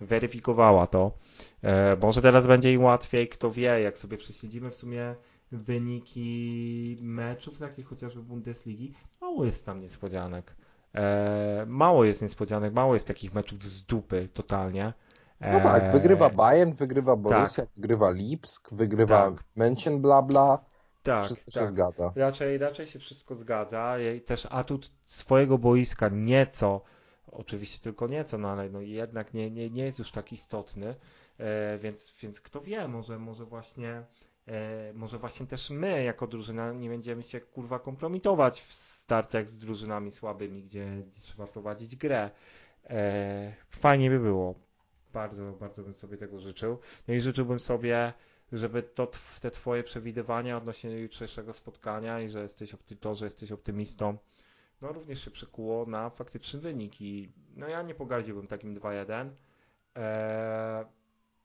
weryfikowała to. E, może teraz będzie im łatwiej, kto wie, jak sobie prześledzimy w sumie wyniki meczów, takich chociażby Bundesligi, mało jest tam niespodzianek. E, mało jest niespodzianek, mało jest takich meczów z dupy totalnie. E, no tak, wygrywa Bayern, wygrywa Borussia, tak. wygrywa Lipsk, wygrywa tak. München, bla bla. Tak, wszystko tak. się zgadza. Raczej, raczej się wszystko zgadza. I też atut swojego boiska nieco, oczywiście tylko nieco, no ale no jednak nie, nie, nie jest już tak istotny, e, więc, więc kto wie, może, może właśnie E, może właśnie też my jako drużyna nie będziemy się kurwa kompromitować w starciach z drużynami słabymi, gdzie, gdzie trzeba prowadzić grę. E, fajnie by było. Bardzo, bardzo bym sobie tego życzył. No i życzyłbym sobie, żeby to, te twoje przewidywania odnośnie jutrzejszego spotkania i że jesteś, to, że jesteś optymistą, no również się przekuło na faktyczny wynik i no ja nie pogardziłbym takim 2-1. Eee,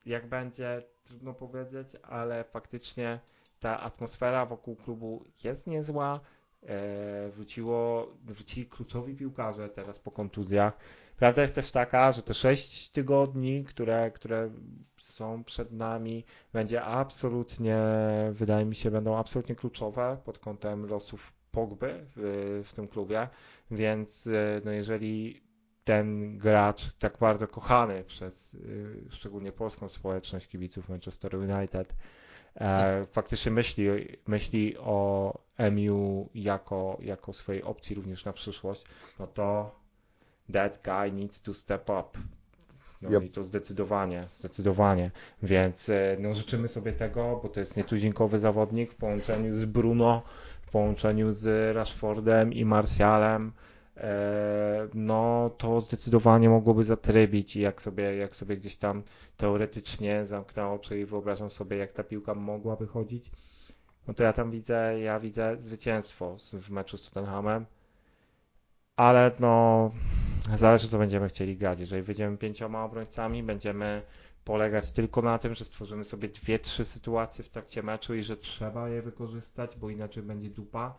jak będzie, trudno powiedzieć, ale faktycznie ta atmosfera wokół klubu jest niezła. E, wróciło, wrócili kluczowi piłkarze teraz po kontuzjach. Prawda jest też taka, że te 6 tygodni, które, które są przed nami, będzie absolutnie, wydaje mi się, będą absolutnie kluczowe pod kątem losów Pogby w, w tym klubie, więc no jeżeli ten gracz tak bardzo kochany przez szczególnie polską społeczność kibiców Manchester United e, faktycznie myśli, myśli o MU jako, jako swojej opcji również na przyszłość, no to that guy needs to step up. No yep. i to zdecydowanie, zdecydowanie. Więc e, no, życzymy sobie tego, bo to jest nietuzinkowy zawodnik w połączeniu z Bruno, w połączeniu z Rashfordem i Martialem. E, no to zdecydowanie mogłoby zatrybić i jak sobie, jak sobie gdzieś tam teoretycznie zamknę oczy i wyobrażam sobie, jak ta piłka mogłaby chodzić, no to ja tam widzę, ja widzę zwycięstwo w meczu z Tottenhamem, ale no zależy co będziemy chcieli grać. Jeżeli wyjdziemy pięcioma obrońcami, będziemy polegać tylko na tym, że stworzymy sobie dwie, trzy sytuacje w trakcie meczu i że trzeba je wykorzystać, bo inaczej będzie dupa,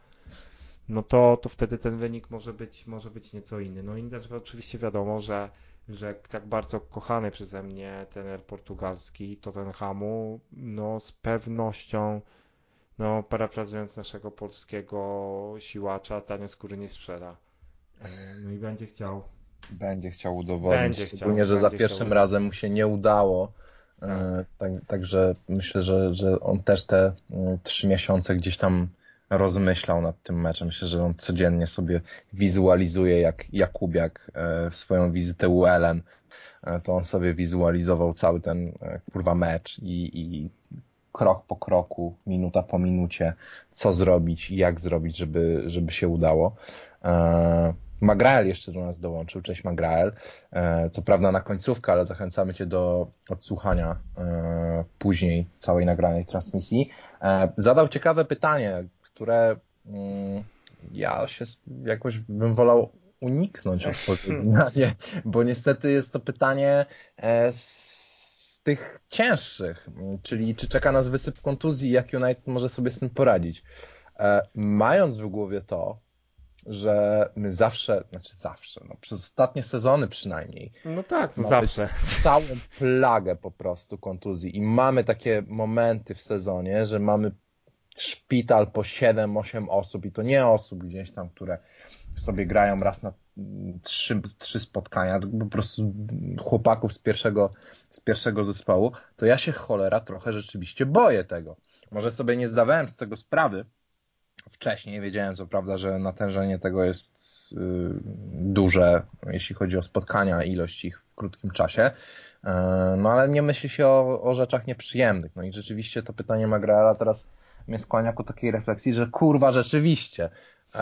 no to, to wtedy ten wynik może być, może być nieco inny. No i oczywiście wiadomo, że, że tak bardzo kochany przeze mnie trener portugalski Tottenhamu, no z pewnością no, parafrazując naszego polskiego siłacza, tanio skóry nie sprzeda. E, no i będzie chciał. Będzie chciał udowodnić, będzie szczególnie, że za pierwszym chciał. razem mu się nie udało. E, tak. tak, także myślę, że, że on też te mm, trzy miesiące gdzieś tam rozmyślał nad tym meczem. Myślę, że on codziennie sobie wizualizuje, jak Jakubiak e, swoją wizytę u Ellen, to on sobie wizualizował cały ten kurwa mecz i, i krok po kroku, minuta po minucie, co zrobić i jak zrobić, żeby, żeby się udało. E, Magrael jeszcze do nas dołączył. Cześć Magrael. E, co prawda na końcówkę, ale zachęcamy Cię do odsłuchania e, później całej nagranej transmisji. Zadał ciekawe pytanie, które mm, ja się jakoś bym wolał uniknąć odpowiedzi na nie, bo niestety jest to pytanie z z tych cięższych, czyli czy czeka nas wysyp kontuzji, jak United może sobie z tym poradzić. E, mając w głowie to, że my zawsze, znaczy zawsze, no przez ostatnie sezony przynajmniej. No tak, zawsze. Całą plagę po prostu kontuzji i mamy takie momenty w sezonie, że mamy szpital po 7-8 osób i to nie osób gdzieś tam, które sobie grają raz na trzy, trzy spotkania, po prostu chłopaków z pierwszego, z pierwszego zespołu, to ja się cholera trochę rzeczywiście boję tego. Może sobie nie zdawałem z tego sprawy wcześniej, wiedziałem co prawda, że natężenie tego jest yy, duże, jeśli chodzi o spotkania, ilość ich w krótkim czasie, yy, no ale nie myśli się o, o rzeczach nieprzyjemnych. No i rzeczywiście to pytanie Magrela teraz mnie skłania ku takiej refleksji, że kurwa rzeczywiście. Yy,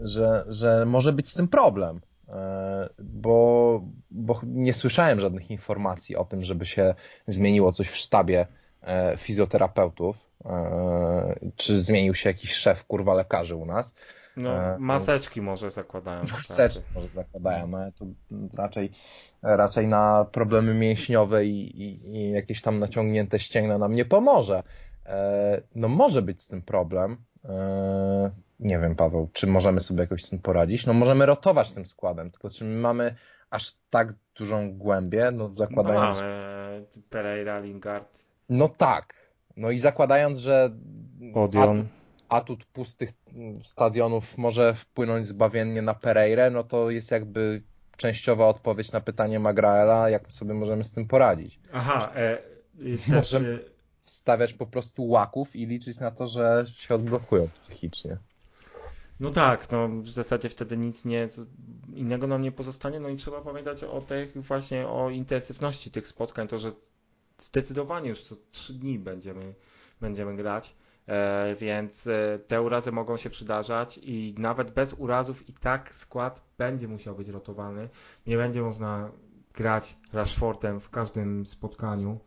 że, że może być z tym problem, e, bo, bo nie słyszałem żadnych informacji o tym, żeby się zmieniło coś w sztabie e, fizjoterapeutów, e, czy zmienił się jakiś szef kurwa lekarzy u nas. No, maseczki może zakładają. Maseczki może zakładają, no to raczej, raczej na problemy mięśniowe i, i, i jakieś tam naciągnięte ścięgna nam nie pomoże. No może być z tym problem nie wiem, Paweł, czy możemy sobie jakoś z tym poradzić? No możemy rotować tym składem, tylko czy my mamy aż tak dużą głębię, no zakładając... No mamy Pereira, Lingard. No tak, no i zakładając, że Odion. atut pustych stadionów może wpłynąć zbawiennie na Pereirę, no to jest jakby częściowa odpowiedź na pytanie Magraela, jak sobie możemy z tym poradzić. Aha, e, możemy e, stawiać po prostu łaków i liczyć na to, że się odblokują psychicznie. No tak, no w zasadzie wtedy nic nie, innego nam nie pozostanie, no i trzeba pamiętać o tych właśnie o intensywności tych spotkań, to, że zdecydowanie już co trzy dni będziemy, będziemy grać, e, więc e, te urazy mogą się przydarzać i nawet bez urazów i tak skład będzie musiał być rotowany, nie będzie można grać Rashfordem w każdym spotkaniu,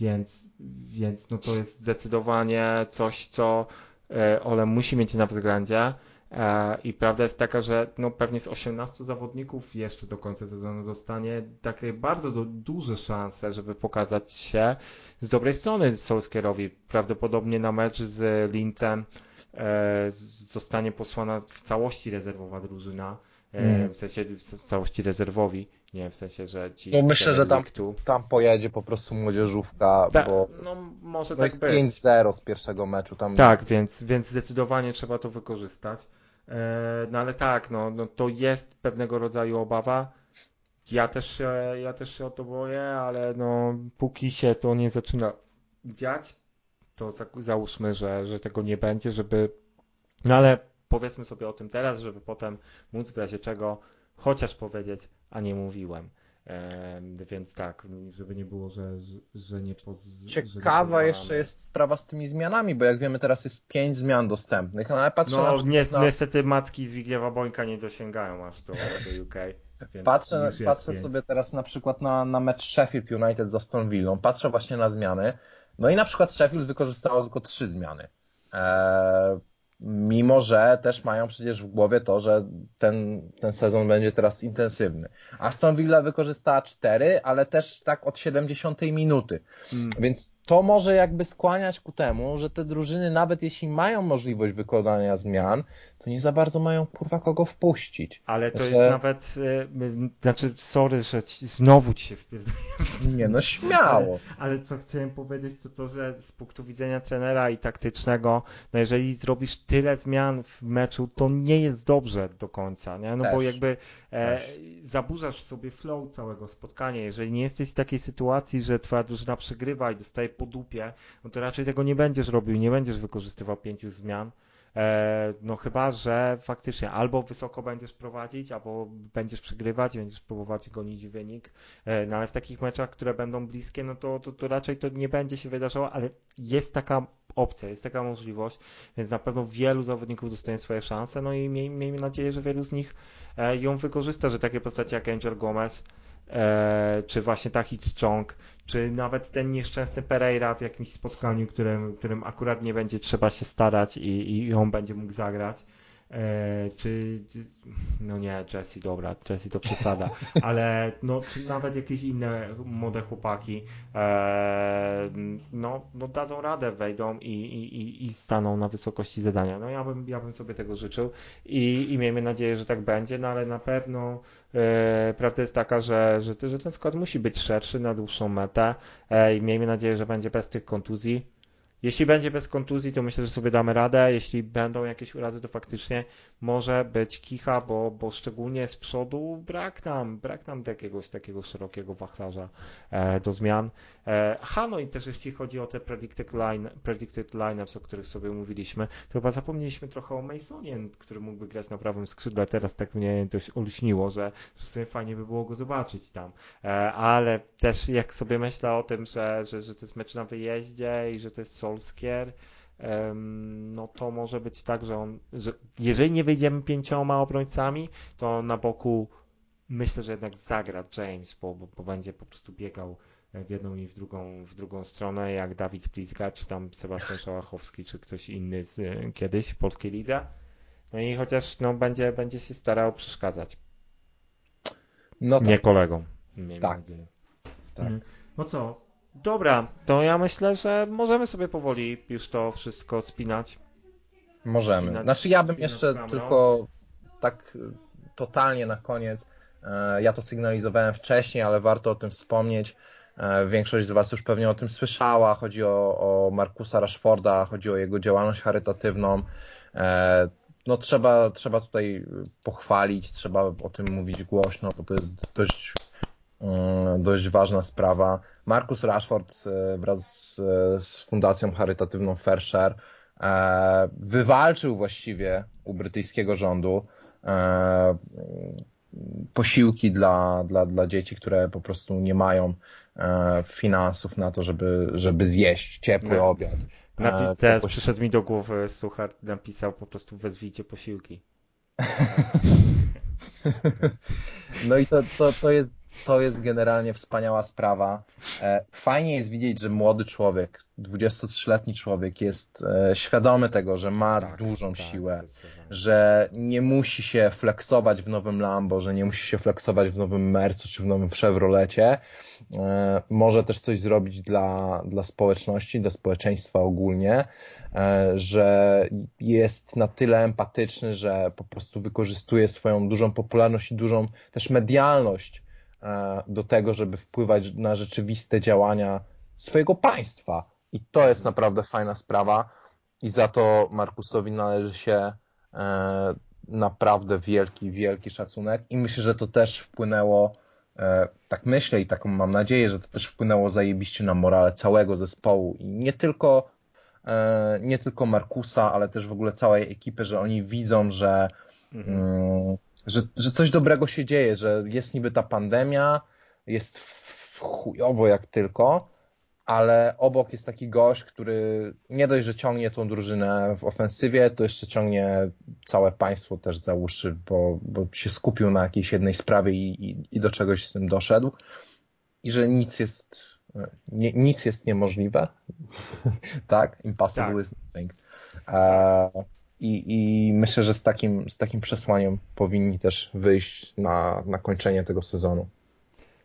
więc, więc no to jest zdecydowanie coś, co E, Ole musi mieć na względzie. E, I prawda jest taka, że no pewnie z 18 zawodników jeszcze do końca sezonu dostanie takie bardzo do, duże szanse, żeby pokazać się z dobrej strony Solskierowi. Prawdopodobnie na mecz z Lincem e, zostanie posłana w całości rezerwowa drużyna mm. w sensie w całości rezerwowi, nie w sensie, że ci No myślę, że tam, tam pojedzie po prostu młodzieżówka, Ta, bo no, może no tak jest 5-0 z pierwszego meczu. Tam... Tak, więc, więc zdecydowanie trzeba to wykorzystać. E, no ale tak, no, no to jest pewnego rodzaju obawa. Ja też, się, ja też się o to boję, ale no póki się to nie zaczyna dziać, to załóżmy, że, że tego nie będzie, żeby. No ale powiedzmy sobie o tym teraz, żeby potem móc w razie czego chociaż powiedzieć, a nie mówiłem. więc tak, żeby nie było, że, że nie poz... Ciekawa jeszcze jest sprawa z tymi zmianami, bo jak wiemy teraz jest pięć zmian dostępnych, no ale patrzę no, na... No niestety macki Zbigniewa Bońka nie dosięgają aż do, do UK. (laughs) patrzę patrzę sobie teraz na przykład na, na mecz Sheffield United z Aston Villą, patrzę właśnie na zmiany, no i na przykład Sheffield wykorzystało tylko trzy zmiany. Eee, mimo że też mają przecież w głowie to, że ten, ten sezon będzie teraz intensywny. Aston Villa wykorzystała cztery, ale też tak od 70 minuty. Hmm. Więc to może jakby skłaniać ku temu, że te drużyny, nawet jeśli mają możliwość wykonania zmian, to nie za bardzo mają kurwa kogo wpuścić. Ale to jest nawet, yy, znaczy, sorry, że ci, znowu ci się wpierdolę. Nie, no śmiało. Ale, ale, co chciałem powiedzieć, to to, że z punktu widzenia trenera i taktycznego, no jeżeli zrobisz tyle zmian w meczu, to nie jest dobrze do końca, nie? No Też. bo jakby e, zaburzasz sobie flow całego spotkania. Jeżeli nie jesteś w takiej sytuacji, że twoja drużyna przegrywa i dostaje po dupie, no to raczej tego nie będziesz robił, nie będziesz wykorzystywał pięciu zmian. E, no chyba, że faktycznie albo wysoko będziesz prowadzić, albo będziesz przegrywać, będziesz próbować gonić wynik, e, no ale w takich meczach, które będą bliskie, no to, to, to raczej to nie będzie się wydarzało, ale jest taka opcja, jest taka możliwość, więc na pewno wielu zawodników dostanie swoje szanse, no i miej, miejmy nadzieję, że wielu z nich e, ją wykorzysta, że takie postacie jak Angel Gomez, czy właśnie Tahit Chong, czy nawet ten nieszczęsny Pereira w jakimś spotkaniu, którym, którym akurat nie będzie trzeba się starać i, i on będzie mógł zagrać. E, czy, no nie, Jesse, dobra, Jesse to przesada, ale no, czy nawet jakieś inne młode chłopaki, e, no, no dadzą radę, wejdą i, i, i staną na wysokości zadania. No ja bym, ja bym sobie tego życzył i, i miejmy nadzieję, że tak będzie, no ale na pewno e, prawda jest taka, że, że, że ten skład musi być szerszy na dłuższą metę i miejmy nadzieję, że będzie bez tych kontuzji. Jeśli będzie bez kontuzji, to myślę, że sobie damy radę. Jeśli będą jakieś urazy, to faktycznie może być kicha, bo, bo szczególnie z przodu brak nam, brak nam jakiegoś takiego szerokiego wachlarza e, do zmian. E, aha, no i też jeśli chodzi o te predicted, line, predicted lineups, o których sobie mówiliśmy, to chyba zapomnieliśmy trochę o Masonie, który mógłby grać na prawym skrzydle. Teraz tak mnie dość olśniło, że, że sobie fajnie by było go zobaczyć tam. E, ale też jak sobie myślę o tym, że, że, że to jest mecz na wyjeździe i że to jest Solskier, no to może być tak, że on, że jeżeli nie wyjdziemy pięcioma obrońcami, to na boku myślę, że jednak zagra James, bo, bo, bo będzie po prostu biegał w jedną i w drugą, w drugą stronę, jak Dawid Plizga, czy tam Sebastian Szałachowski, czy ktoś inny z, kiedyś w polskiej lidze. No i chociaż no, będzie, będzie się starał przeszkadzać. No tak. Nie kolegom. Tak. Nadzieję. tak. Mm. No co, Dobra, to ja myślę, że możemy sobie powoli już to wszystko spinać. Możemy. Spinać, znaczy ja bym jeszcze tylko tak totalnie na koniec, e, ja to sygnalizowałem wcześniej, ale warto o tym wspomnieć. E, większość z Was już pewnie o tym słyszała. Chodzi o, o Markusa Rashforda, chodzi o jego działalność charytatywną. E, no trzeba, trzeba tutaj pochwalić, trzeba o tym mówić głośno, bo to jest dość E, dość ważna sprawa. Marcus Rashford wraz z, z fundacją charytatywną e, wywalczył właściwie u brytyjskiego rządu posiłki dla, dla, dla dzieci, które po prostu nie mają finansów na to, żeby, żeby zjeść ciepły no. obiad. Napi- teraz przyszedł mi do głowy suchar, napisał po prostu wezwijcie posiłki. (laughs) no i to, to, to jest to jest generalnie wspaniała sprawa. E, fajnie jest widzieć, że młody człowiek, 23-letni człowiek jest e, świadomy tego, że ma tak, dużą tak, siłę, że nie musi się flexować w nowym Lambo, że nie musi się flexować w nowym Mercu czy w nowym Chevrolecie. E, może też coś zrobić dla, dla społeczności, dla społeczeństwa ogólnie, że jest na tyle empatyczny, że po prostu wykorzystuje swoją dużą popularność i dużą też medialność do tego, żeby wpływać na rzeczywiste działania swojego państwa i to jest naprawdę fajna sprawa. I za to Markusowi należy się e, naprawdę wielki, wielki szacunek. I myślę, że to też wpłynęło, e, tak myślę i taką mam nadzieję, że to też wpłynęło zajebiście na morale całego zespołu. I nie tylko e, nie tylko Markusa, ale też w ogóle całej ekipy, że oni widzą, że, mhm. Mm, że, że coś dobrego się dzieje, że jest niby ta pandemia, jest chujowo jak tylko, ale obok jest taki gość, który nie dość, że ciągnie tą drużynę w ofensywie, to jeszcze ciągnie całe państwo też za uszy, bo, bo się skupił na jakiejś jednej sprawie i, i, i do czegoś z tym doszedł i że nic jest, nie, nic jest niemożliwe, (laughs) tak? Impossible tak. is nothing. E, i, I myślę, że z takim, z takim przesłaniem powinni też wyjść na, na kończenie tego sezonu.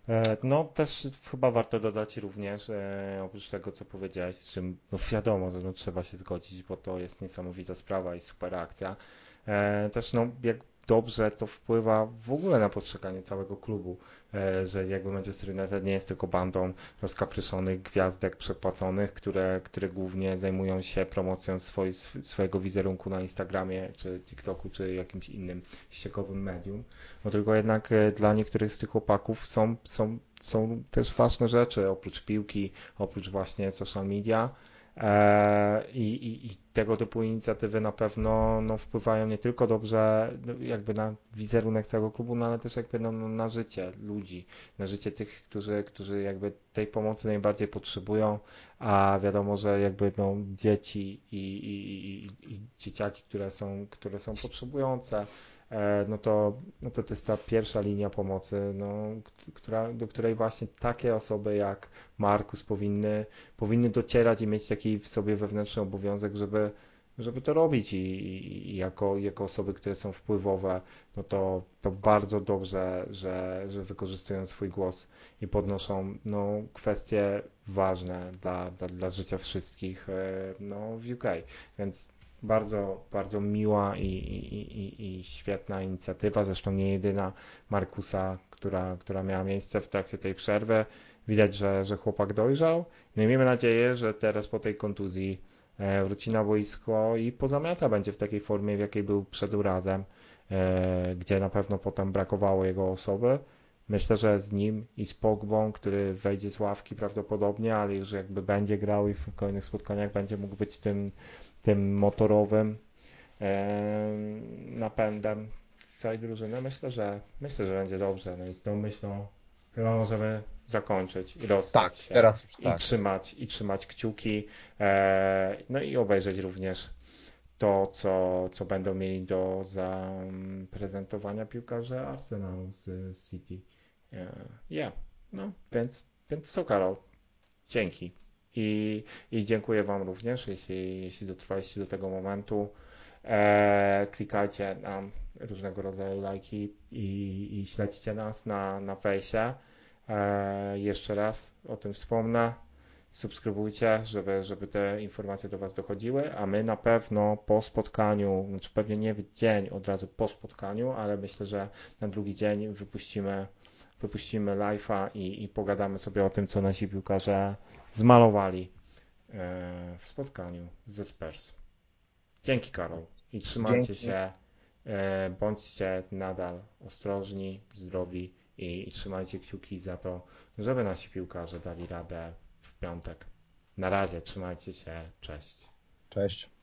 E, no też chyba warto dodać również, e, oprócz tego co powiedziałeś, z czym no wiadomo, że no, trzeba się zgodzić, bo to jest niesamowita sprawa i super akcja. E, też no jak dobrze to wpływa w ogóle na postrzeganie całego klubu, e, że jakby Manchester United nie jest tylko bandą rozkapryszonych gwiazdek przepłaconych, które, które głównie zajmują się promocją swoi, swojego wizerunku na Instagramie, czy TikToku, czy jakimś innym ściekowym medium, no tylko jednak e, dla niektórych z tych chłopaków są, są, są też ważne rzeczy, oprócz piłki, oprócz właśnie social media, I, i, I, tego typu inicjatywy na pewno no, wpływają nie tylko dobrze no, jakby na wizerunek całego klubu, no, ale też jakby no, na życie ludzi, na życie tych, którzy, którzy jakby tej pomocy najbardziej potrzebują, a wiadomo, że jakby no, dzieci i, i, i dzieciaki, które są, które są potrzebujące, E, no to, no to to jest ta pierwsza linia pomocy, no, która, do której właśnie takie osoby jak Markus powinny, powinny docierać i mieć taki w sobie wewnętrzny obowiązek, żeby, żeby to robić i, i, jako, jako osoby, które są wpływowe, no to, to bardzo dobrze, że, że wykorzystują swój głos i podnoszą no, kwestie ważne dla, dla, dla życia wszystkich e, no, w UK. Więc bardzo, bardzo miła i, i, i, i świetna inicjatywa, zresztą nie jedyna Markusa, która, która miała miejsce w trakcie tej przerwy. Widać, że, że chłopak dojrzał. No i miejmy nadzieję, że teraz po tej kontuzji e, wróci na boisko i pozamiata będzie w takiej formie, w jakiej był przed urazem, e, gdzie na pewno potem brakowało jego osoby. Myślę, że z nim i z Pogbą, który wejdzie z ławki prawdopodobnie, ale już jakby będzie grał i w kolejnych spotkaniach będzie mógł być tym tym motorowym napędem całej drużyny. Myślę, że myślę, że będzie dobrze. No i z tą myślą chyba możemy zakończyć i rozstać tak, się. Teraz już I tak. trzymać, i trzymać kciuki. E, no i obejrzeć również to, co, co będą mieli do zaprezentowania piłkarze Arsenalu z City. E, yeah, no więc, więc co Karol? Dzięki. I, i dziękuję Wam również, jeśli, jeśli dotrwaliście do tego momentu. E, klikajcie na różnego rodzaju lajki i, i śledźcie nas na, na fejsie. E, jeszcze raz o tym wspomnę. Subskrybujcie, żeby, żeby te informacje do Was dochodziły, a my na pewno po spotkaniu, znaczy pewnie nie w dzień od razu po spotkaniu, ale myślę, że na drugi dzień wypuścimy, wypuścimy live'a i, i pogadamy sobie o tym, co nasi piłkarze zmalowali e, w spotkaniu ze Spurs. Dzięki Karol i trzymajcie Dzięki. się, e, bądźcie nadal ostrożni, zdrowi i, i trzymajcie kciuki za to, żeby nasi piłkarze dali radę w piątek. Na razie, trzymajcie się, cześć. Cześć.